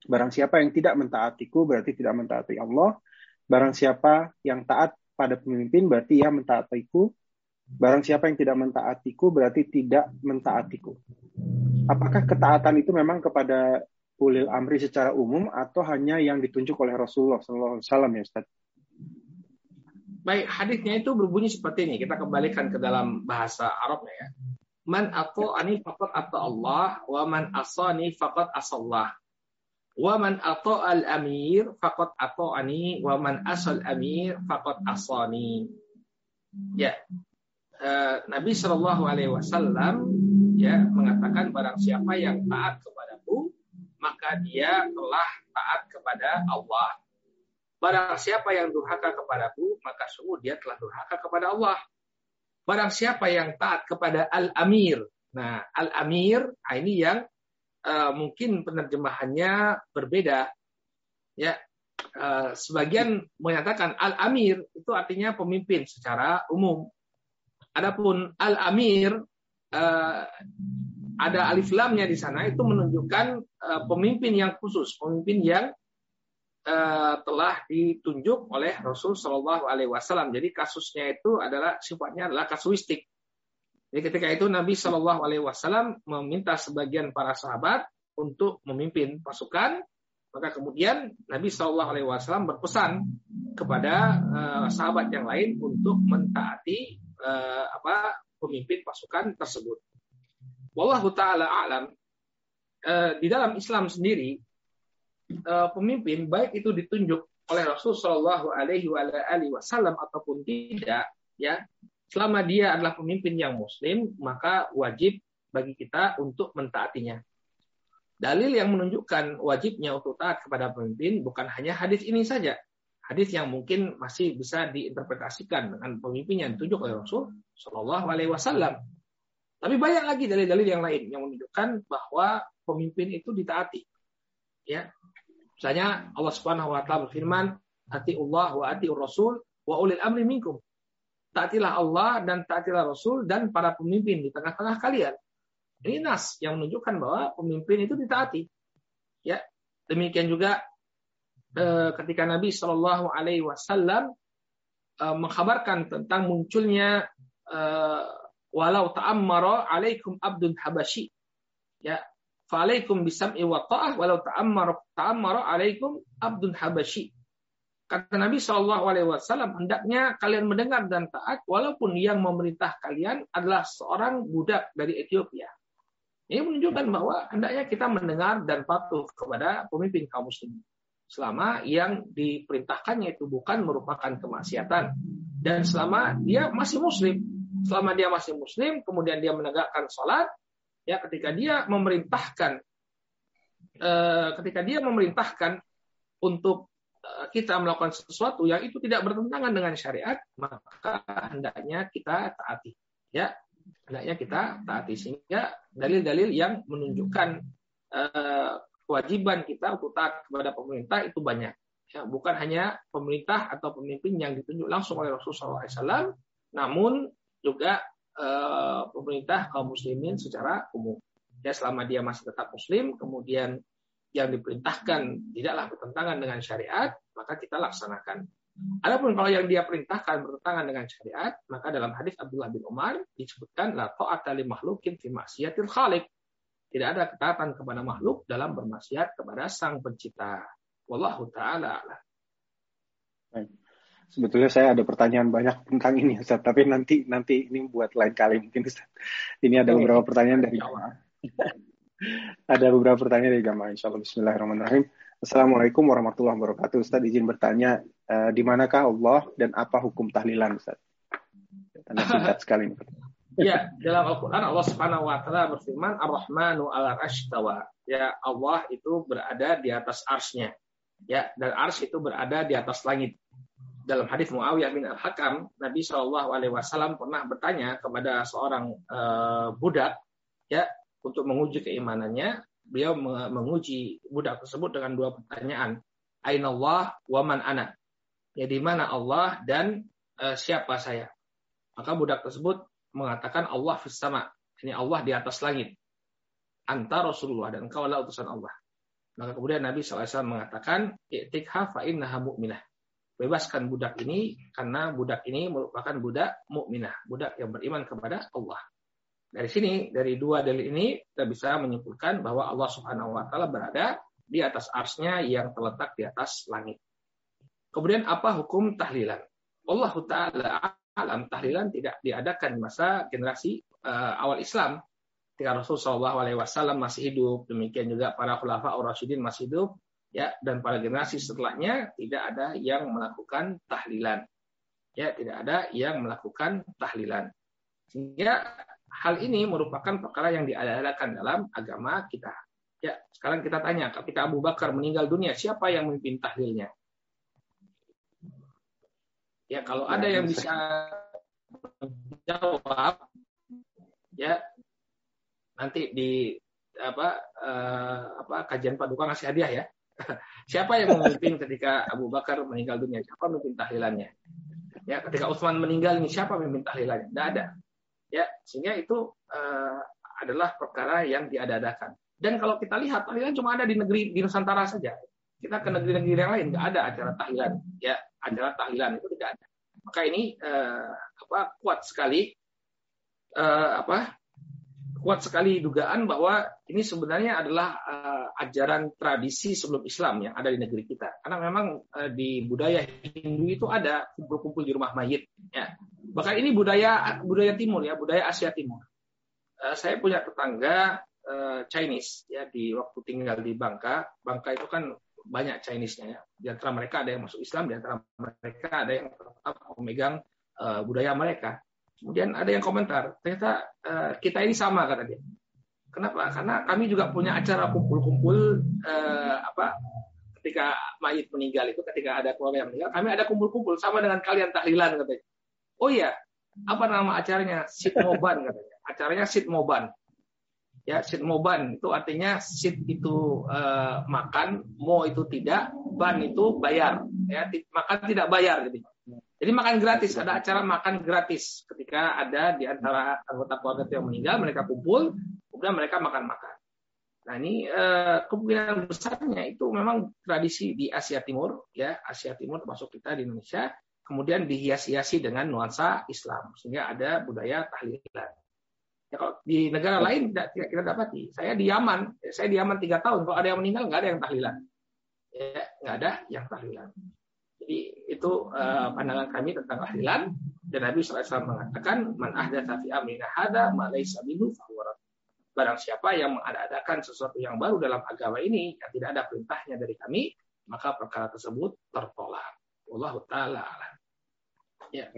Barang siapa yang tidak mentaatiku berarti tidak mentaati Allah. Barang siapa yang taat pada pemimpin berarti ia mentaatiku. Barang siapa yang tidak mentaatiku berarti tidak mentaatiku apakah ketaatan itu memang kepada ulil amri secara umum atau hanya yang ditunjuk oleh Rasulullah SAW ya Ustaz? Baik, hadisnya itu berbunyi seperti ini. Kita kembalikan ke dalam bahasa Arabnya ya. Man ani faqat atau Allah, wa man asani faqat asallah. Wa man al amir faqat ani, wa man asal amir faqat asani. Ya. Uh, Nabi Shallallahu alaihi wasallam ya mengatakan barang siapa yang taat kepadaku maka dia telah taat kepada Allah. Barang siapa yang durhaka kepadaku maka sungguh dia telah durhaka kepada Allah. Barang siapa yang taat kepada al-amir. Nah, al-amir nah ini yang uh, mungkin penerjemahannya berbeda. Ya, uh, sebagian menyatakan al-amir itu artinya pemimpin secara umum. Adapun al-amir uh, ada alif lamnya di sana itu menunjukkan uh, pemimpin yang khusus, pemimpin yang uh, telah ditunjuk oleh Rasul Shallallahu Alaihi Wasallam. Jadi kasusnya itu adalah sifatnya adalah kasuistik. Jadi ketika itu Nabi Shallallahu Alaihi Wasallam meminta sebagian para sahabat untuk memimpin pasukan, maka kemudian Nabi Shallallahu Alaihi Wasallam berpesan kepada uh, sahabat yang lain untuk mentaati uh, apa pemimpin pasukan tersebut. Wallahu taala alam eh, di dalam Islam sendiri eh, pemimpin baik itu ditunjuk oleh Rasul Shallallahu Alaihi Wasallam ataupun tidak, ya selama dia adalah pemimpin yang Muslim maka wajib bagi kita untuk mentaatinya. Dalil yang menunjukkan wajibnya untuk taat kepada pemimpin bukan hanya hadis ini saja, hadis yang mungkin masih bisa diinterpretasikan dengan pemimpin yang ditunjuk oleh Rasul Shallallahu Alaihi Wasallam. Tapi banyak lagi dalil-dalil yang lain yang menunjukkan bahwa pemimpin itu ditaati. Ya, misalnya Allah Subhanahu Wa Taala berfirman, "Hati Allah wa hati Rasul wa ulil amri minkum." Taatilah Allah dan taatilah Rasul dan para pemimpin di tengah-tengah kalian. Ini nas yang menunjukkan bahwa pemimpin itu ditaati. Ya, demikian juga ketika Nabi Shallallahu Alaihi Wasallam eh, mengkabarkan tentang munculnya eh, walau ta'ammara alaikum abdun habashi. Ya fa'alaikum bisam'i wa ta'ah walau ta'ammara ta'ammara alaikum abdun habashi. Kata Nabi Shallallahu Alaihi Wasallam hendaknya kalian mendengar dan taat walaupun yang memerintah kalian adalah seorang budak dari Ethiopia. Ini menunjukkan bahwa hendaknya kita mendengar dan patuh kepada pemimpin kaum muslimin selama yang diperintahkannya itu bukan merupakan kemaksiatan. Dan selama dia masih muslim. Selama dia masih muslim kemudian dia menegakkan sholat ya ketika dia memerintahkan eh, ketika dia memerintahkan untuk eh, kita melakukan sesuatu yang itu tidak bertentangan dengan syariat, maka hendaknya kita taati. Ya, hendaknya kita taati. Sehingga dalil-dalil yang menunjukkan uh, kewajiban kita untuk taat kepada pemerintah itu banyak. Ya, bukan hanya pemerintah atau pemimpin yang ditunjuk langsung oleh Rasulullah SAW, namun juga uh, pemerintah kaum muslimin secara umum. Ya, selama dia masih tetap muslim, kemudian yang diperintahkan tidaklah bertentangan dengan syariat, maka kita laksanakan. Adapun kalau yang dia perintahkan bertentangan dengan syariat, maka dalam hadis Abdullah bin Umar disebutkan la ta'ata li makhlukin fi khaliq. Tidak ada ketaatan kepada makhluk dalam bermaksiat kepada sang pencipta. Wallahu taala Sebetulnya saya ada pertanyaan banyak tentang ini Ustaz, tapi nanti nanti ini buat lain kali mungkin Ustaz. Ini ada beberapa pertanyaan dari jamaah. ada beberapa pertanyaan dari jamaah insyaallah bismillahirrahmanirrahim. Assalamualaikum warahmatullahi wabarakatuh. Ustaz izin bertanya, uh, di manakah Allah dan apa hukum tahlilan Ustaz? Tanda singkat sekali. Ya, dalam Al-Quran Allah Subhanahu wa taala berfirman Ar-Rahmanu 'ala tawa. Ya, Allah itu berada di atas arsnya. Ya, dan ars itu berada di atas langit dalam hadis Muawiyah bin Al-Hakam, Nabi Shallallahu Alaihi Wasallam pernah bertanya kepada seorang uh, budak, ya, untuk menguji keimanannya. Beliau menguji budak tersebut dengan dua pertanyaan. Aina Allah wa man ana. Ya di mana Allah dan uh, siapa saya? Maka budak tersebut mengatakan Allah sama. Ini Allah di atas langit. Anta Rasulullah dan engkau adalah utusan Allah. Maka kemudian Nabi SAW mengatakan, Iktikha fa innaha mu'minah bebaskan budak ini karena budak ini merupakan budak mukminah, budak yang beriman kepada Allah. Dari sini, dari dua dalil ini kita bisa menyimpulkan bahwa Allah Subhanahu wa taala berada di atas arsnya yang terletak di atas langit. Kemudian apa hukum tahlilan? Allah taala alam tahlilan tidak diadakan di masa generasi uh, awal Islam. Ketika Rasulullah SAW masih hidup, demikian juga para khulafa Rasyidin masih hidup, ya dan pada generasi setelahnya tidak ada yang melakukan tahlilan. Ya tidak ada yang melakukan tahlilan. Sehingga hal ini merupakan perkara yang diadakan dalam agama kita. Ya sekarang kita tanya ketika Abu Bakar meninggal dunia siapa yang memimpin tahlilnya ya kalau ada yang bisa jawab ya nanti di apa uh, apa kajian paduka ngasih hadiah ya Siapa yang memimpin ketika Abu Bakar meninggal dunia? Siapa memimpin tahlilannya? Ya, ketika Utsman meninggal ini siapa memimpin tahlilannya? Tidak ada. Ya, sehingga itu uh, adalah perkara yang diadakan. Dan kalau kita lihat tahlilan cuma ada di negeri di Nusantara saja. Kita ke negeri-negeri yang lain nggak ada acara tahlilan. Ya, acara tahlilan itu tidak ada. Maka ini uh, apa kuat sekali uh, apa kuat sekali dugaan bahwa ini sebenarnya adalah uh, ajaran tradisi sebelum Islam yang ada di negeri kita. Karena memang uh, di budaya Hindu itu ada kumpul-kumpul di rumah mayit. Ya. Bahkan ini budaya budaya Timur ya, budaya Asia Timur. Uh, saya punya tetangga uh, Chinese ya di waktu tinggal di Bangka. Bangka itu kan banyak Chinese-nya ya. Di antara mereka ada yang masuk Islam, di antara mereka ada yang tetap memegang uh, budaya mereka. Kemudian ada yang komentar, ternyata uh, kita ini sama kata dia. Kenapa? Karena kami juga punya acara kumpul-kumpul uh, apa ketika mayit meninggal itu ketika ada keluarga yang meninggal, kami ada kumpul-kumpul sama dengan kalian tahlilan katanya. Oh iya, apa nama acaranya? Sitmoban katanya. Acaranya Sitmoban. Ya, Sitmoban itu artinya sit itu uh, makan, mo itu tidak, ban itu bayar. Ya, makan tidak bayar gitu. Jadi makan gratis, ada acara makan gratis ketika ada di antara anggota keluarga yang meninggal, mereka kumpul, kemudian mereka makan-makan. Nah ini eh, kemungkinan besarnya itu memang tradisi di Asia Timur, ya Asia Timur termasuk kita di Indonesia, kemudian dihias-hiasi dengan nuansa Islam, sehingga ada budaya tahlilan. Ya, kalau di negara lain tidak, tidak kita dapati. Saya di Yaman, saya di Yaman tiga tahun. Kalau ada yang meninggal nggak ada yang tahlilan, ya, nggak ada yang tahlilan. Jadi itu uh, pandangan kami tentang tahlilan dan Nabi SAW mengatakan man ahdatsa fi amrina hada ma laysa minhu Barang siapa yang mengadakan sesuatu yang baru dalam agama ini yang tidak ada perintahnya dari kami, maka perkara tersebut tertolak. Allah taala. Ya.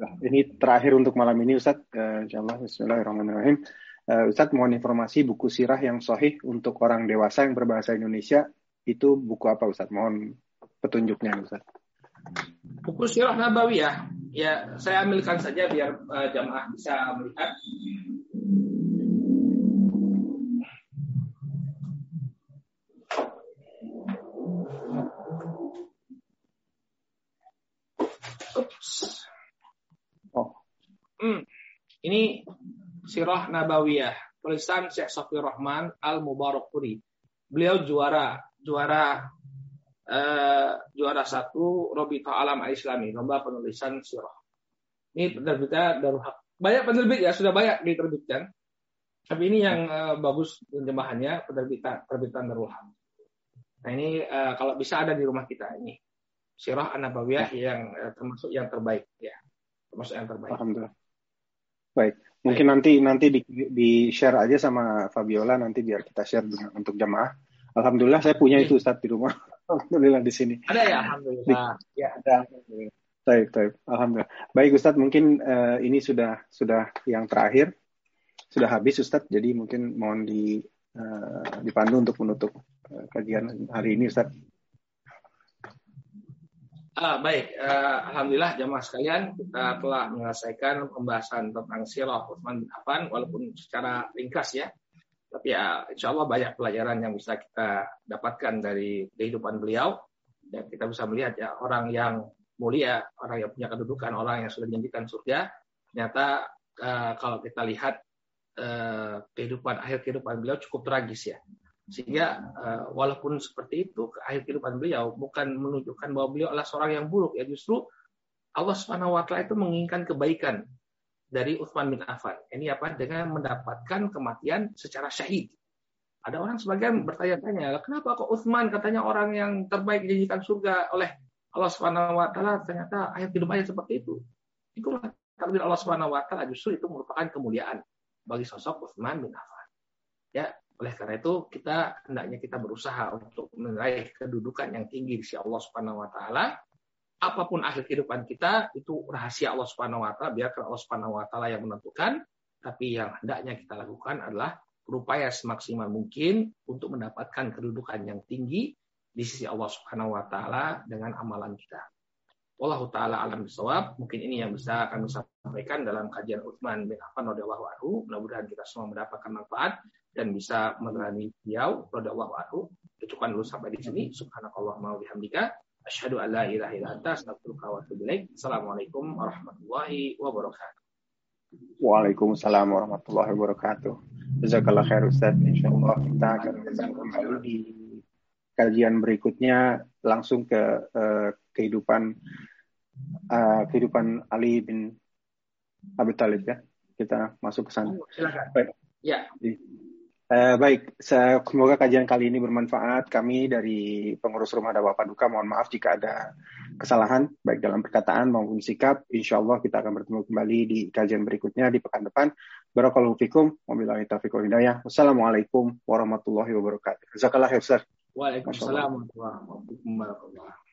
Ini terakhir untuk malam ini Ustaz. Uh, insyaallah bismillahirrahmanirrahim. Uh, Ustaz mohon informasi buku sirah yang sahih untuk orang dewasa yang berbahasa Indonesia itu buku apa Ustaz? Mohon petunjuknya Ustaz. Buku Sirah Nabawiyah, ya saya ambilkan saja biar uh, jamaah bisa melihat. Hmm. Ini Sirah Nabawiyah, tulisan Syekh Safi Rahman Al-Mubarakuri. Beliau juara, juara uh, juara satu Robito Alam Islami, lomba penulisan sirah. Ini penerbitnya Darul Banyak penerbit ya, sudah banyak diterbitkan. Tapi ini yang uh, bagus terjemahannya penerbitan terbitan Darul Nah ini uh, kalau bisa ada di rumah kita ini. Sirah An-Nabawiyah yang uh, termasuk yang terbaik ya. Termasuk yang terbaik. Alhamdulillah. Baik. Mungkin nanti nanti di, di share aja sama Fabiola nanti biar kita share untuk jamaah. Alhamdulillah saya punya itu Ustaz di rumah. Alhamdulillah di sini. Ada ya Alhamdulillah. Di, ya ada. Baik, baik. Alhamdulillah. Baik Ustadz, mungkin uh, ini sudah sudah yang terakhir. Sudah habis Ustadz, jadi mungkin mohon di uh, dipandu untuk menutup uh, kajian hari ini Ustadz. Ah, baik, uh, alhamdulillah jamaah sekalian kita telah menyelesaikan pembahasan tentang sirah Utsman bin Affan walaupun secara ringkas ya. Tapi ya insya Allah banyak pelajaran yang bisa kita dapatkan dari kehidupan beliau. Dan kita bisa melihat ya orang yang mulia, orang yang punya kedudukan, orang yang sudah dijanjikan surga, ternyata uh, kalau kita lihat uh, kehidupan akhir kehidupan beliau cukup tragis ya sehingga uh, walaupun seperti itu akhir kehidupan beliau bukan menunjukkan bahwa beliau adalah seorang yang buruk ya justru Allah taala itu menginginkan kebaikan dari Utsman bin Affan. Ini apa? Dengan mendapatkan kematian secara syahid. Ada orang sebagian bertanya-tanya, kenapa kok Utsman katanya orang yang terbaik dijadikan surga oleh Allah taala ternyata akhir kehidupannya seperti itu. Itulah takdir Allah Subhanahu wa taala justru itu merupakan kemuliaan bagi sosok Utsman bin Affan. Ya, oleh karena itu kita hendaknya kita berusaha untuk meraih kedudukan yang tinggi di sisi Allah Subhanahu wa taala. Apa pun akhir kehidupan kita itu rahasia Allah Subhanahu wa taala, biarkan Allah Subhanahu wa taala yang menentukan, tapi yang hendaknya kita lakukan adalah berupaya semaksimal mungkin untuk mendapatkan kedudukan yang tinggi di sisi Allah Subhanahu wa taala dengan amalan kita. Wallahu taala alam bisawab. Mungkin ini yang bisa kami sampaikan dalam kajian Utsman bin Affan radhiyallahu anhu. Mudah-mudahan kita semua mendapatkan manfaat dan bisa menerani beliau radhiyallahu anhu. Cukupkan dulu sampai di sini. Subhanakallahumma wa bihamdika asyhadu an la ilaha illa anta astaghfiruka wa atubu ilaik. Assalamualaikum warahmatullahi wabarakatuh. Waalaikumsalam warahmatullahi wabarakatuh. Jazakallah khair Ustaz. Insyaallah kita akan kembali di kajian berikutnya langsung ke uh, kehidupan uh, kehidupan Ali bin Abi Thalib ya. Kita masuk ke sana. Oh, silakan. Baik. Ya. Uh, baik, semoga kajian kali ini bermanfaat. Kami dari pengurus rumah dakwah paduka mohon maaf jika ada kesalahan baik dalam perkataan maupun sikap. Insya Allah kita akan bertemu kembali di kajian berikutnya di pekan depan. Barakallahu fikum. Wabillahi taufiq hidayah. Wassalamualaikum warahmatullahi wabarakatuh. Jazakallah khair, Waalaikumsalam warahmatullahi wabarakatuh.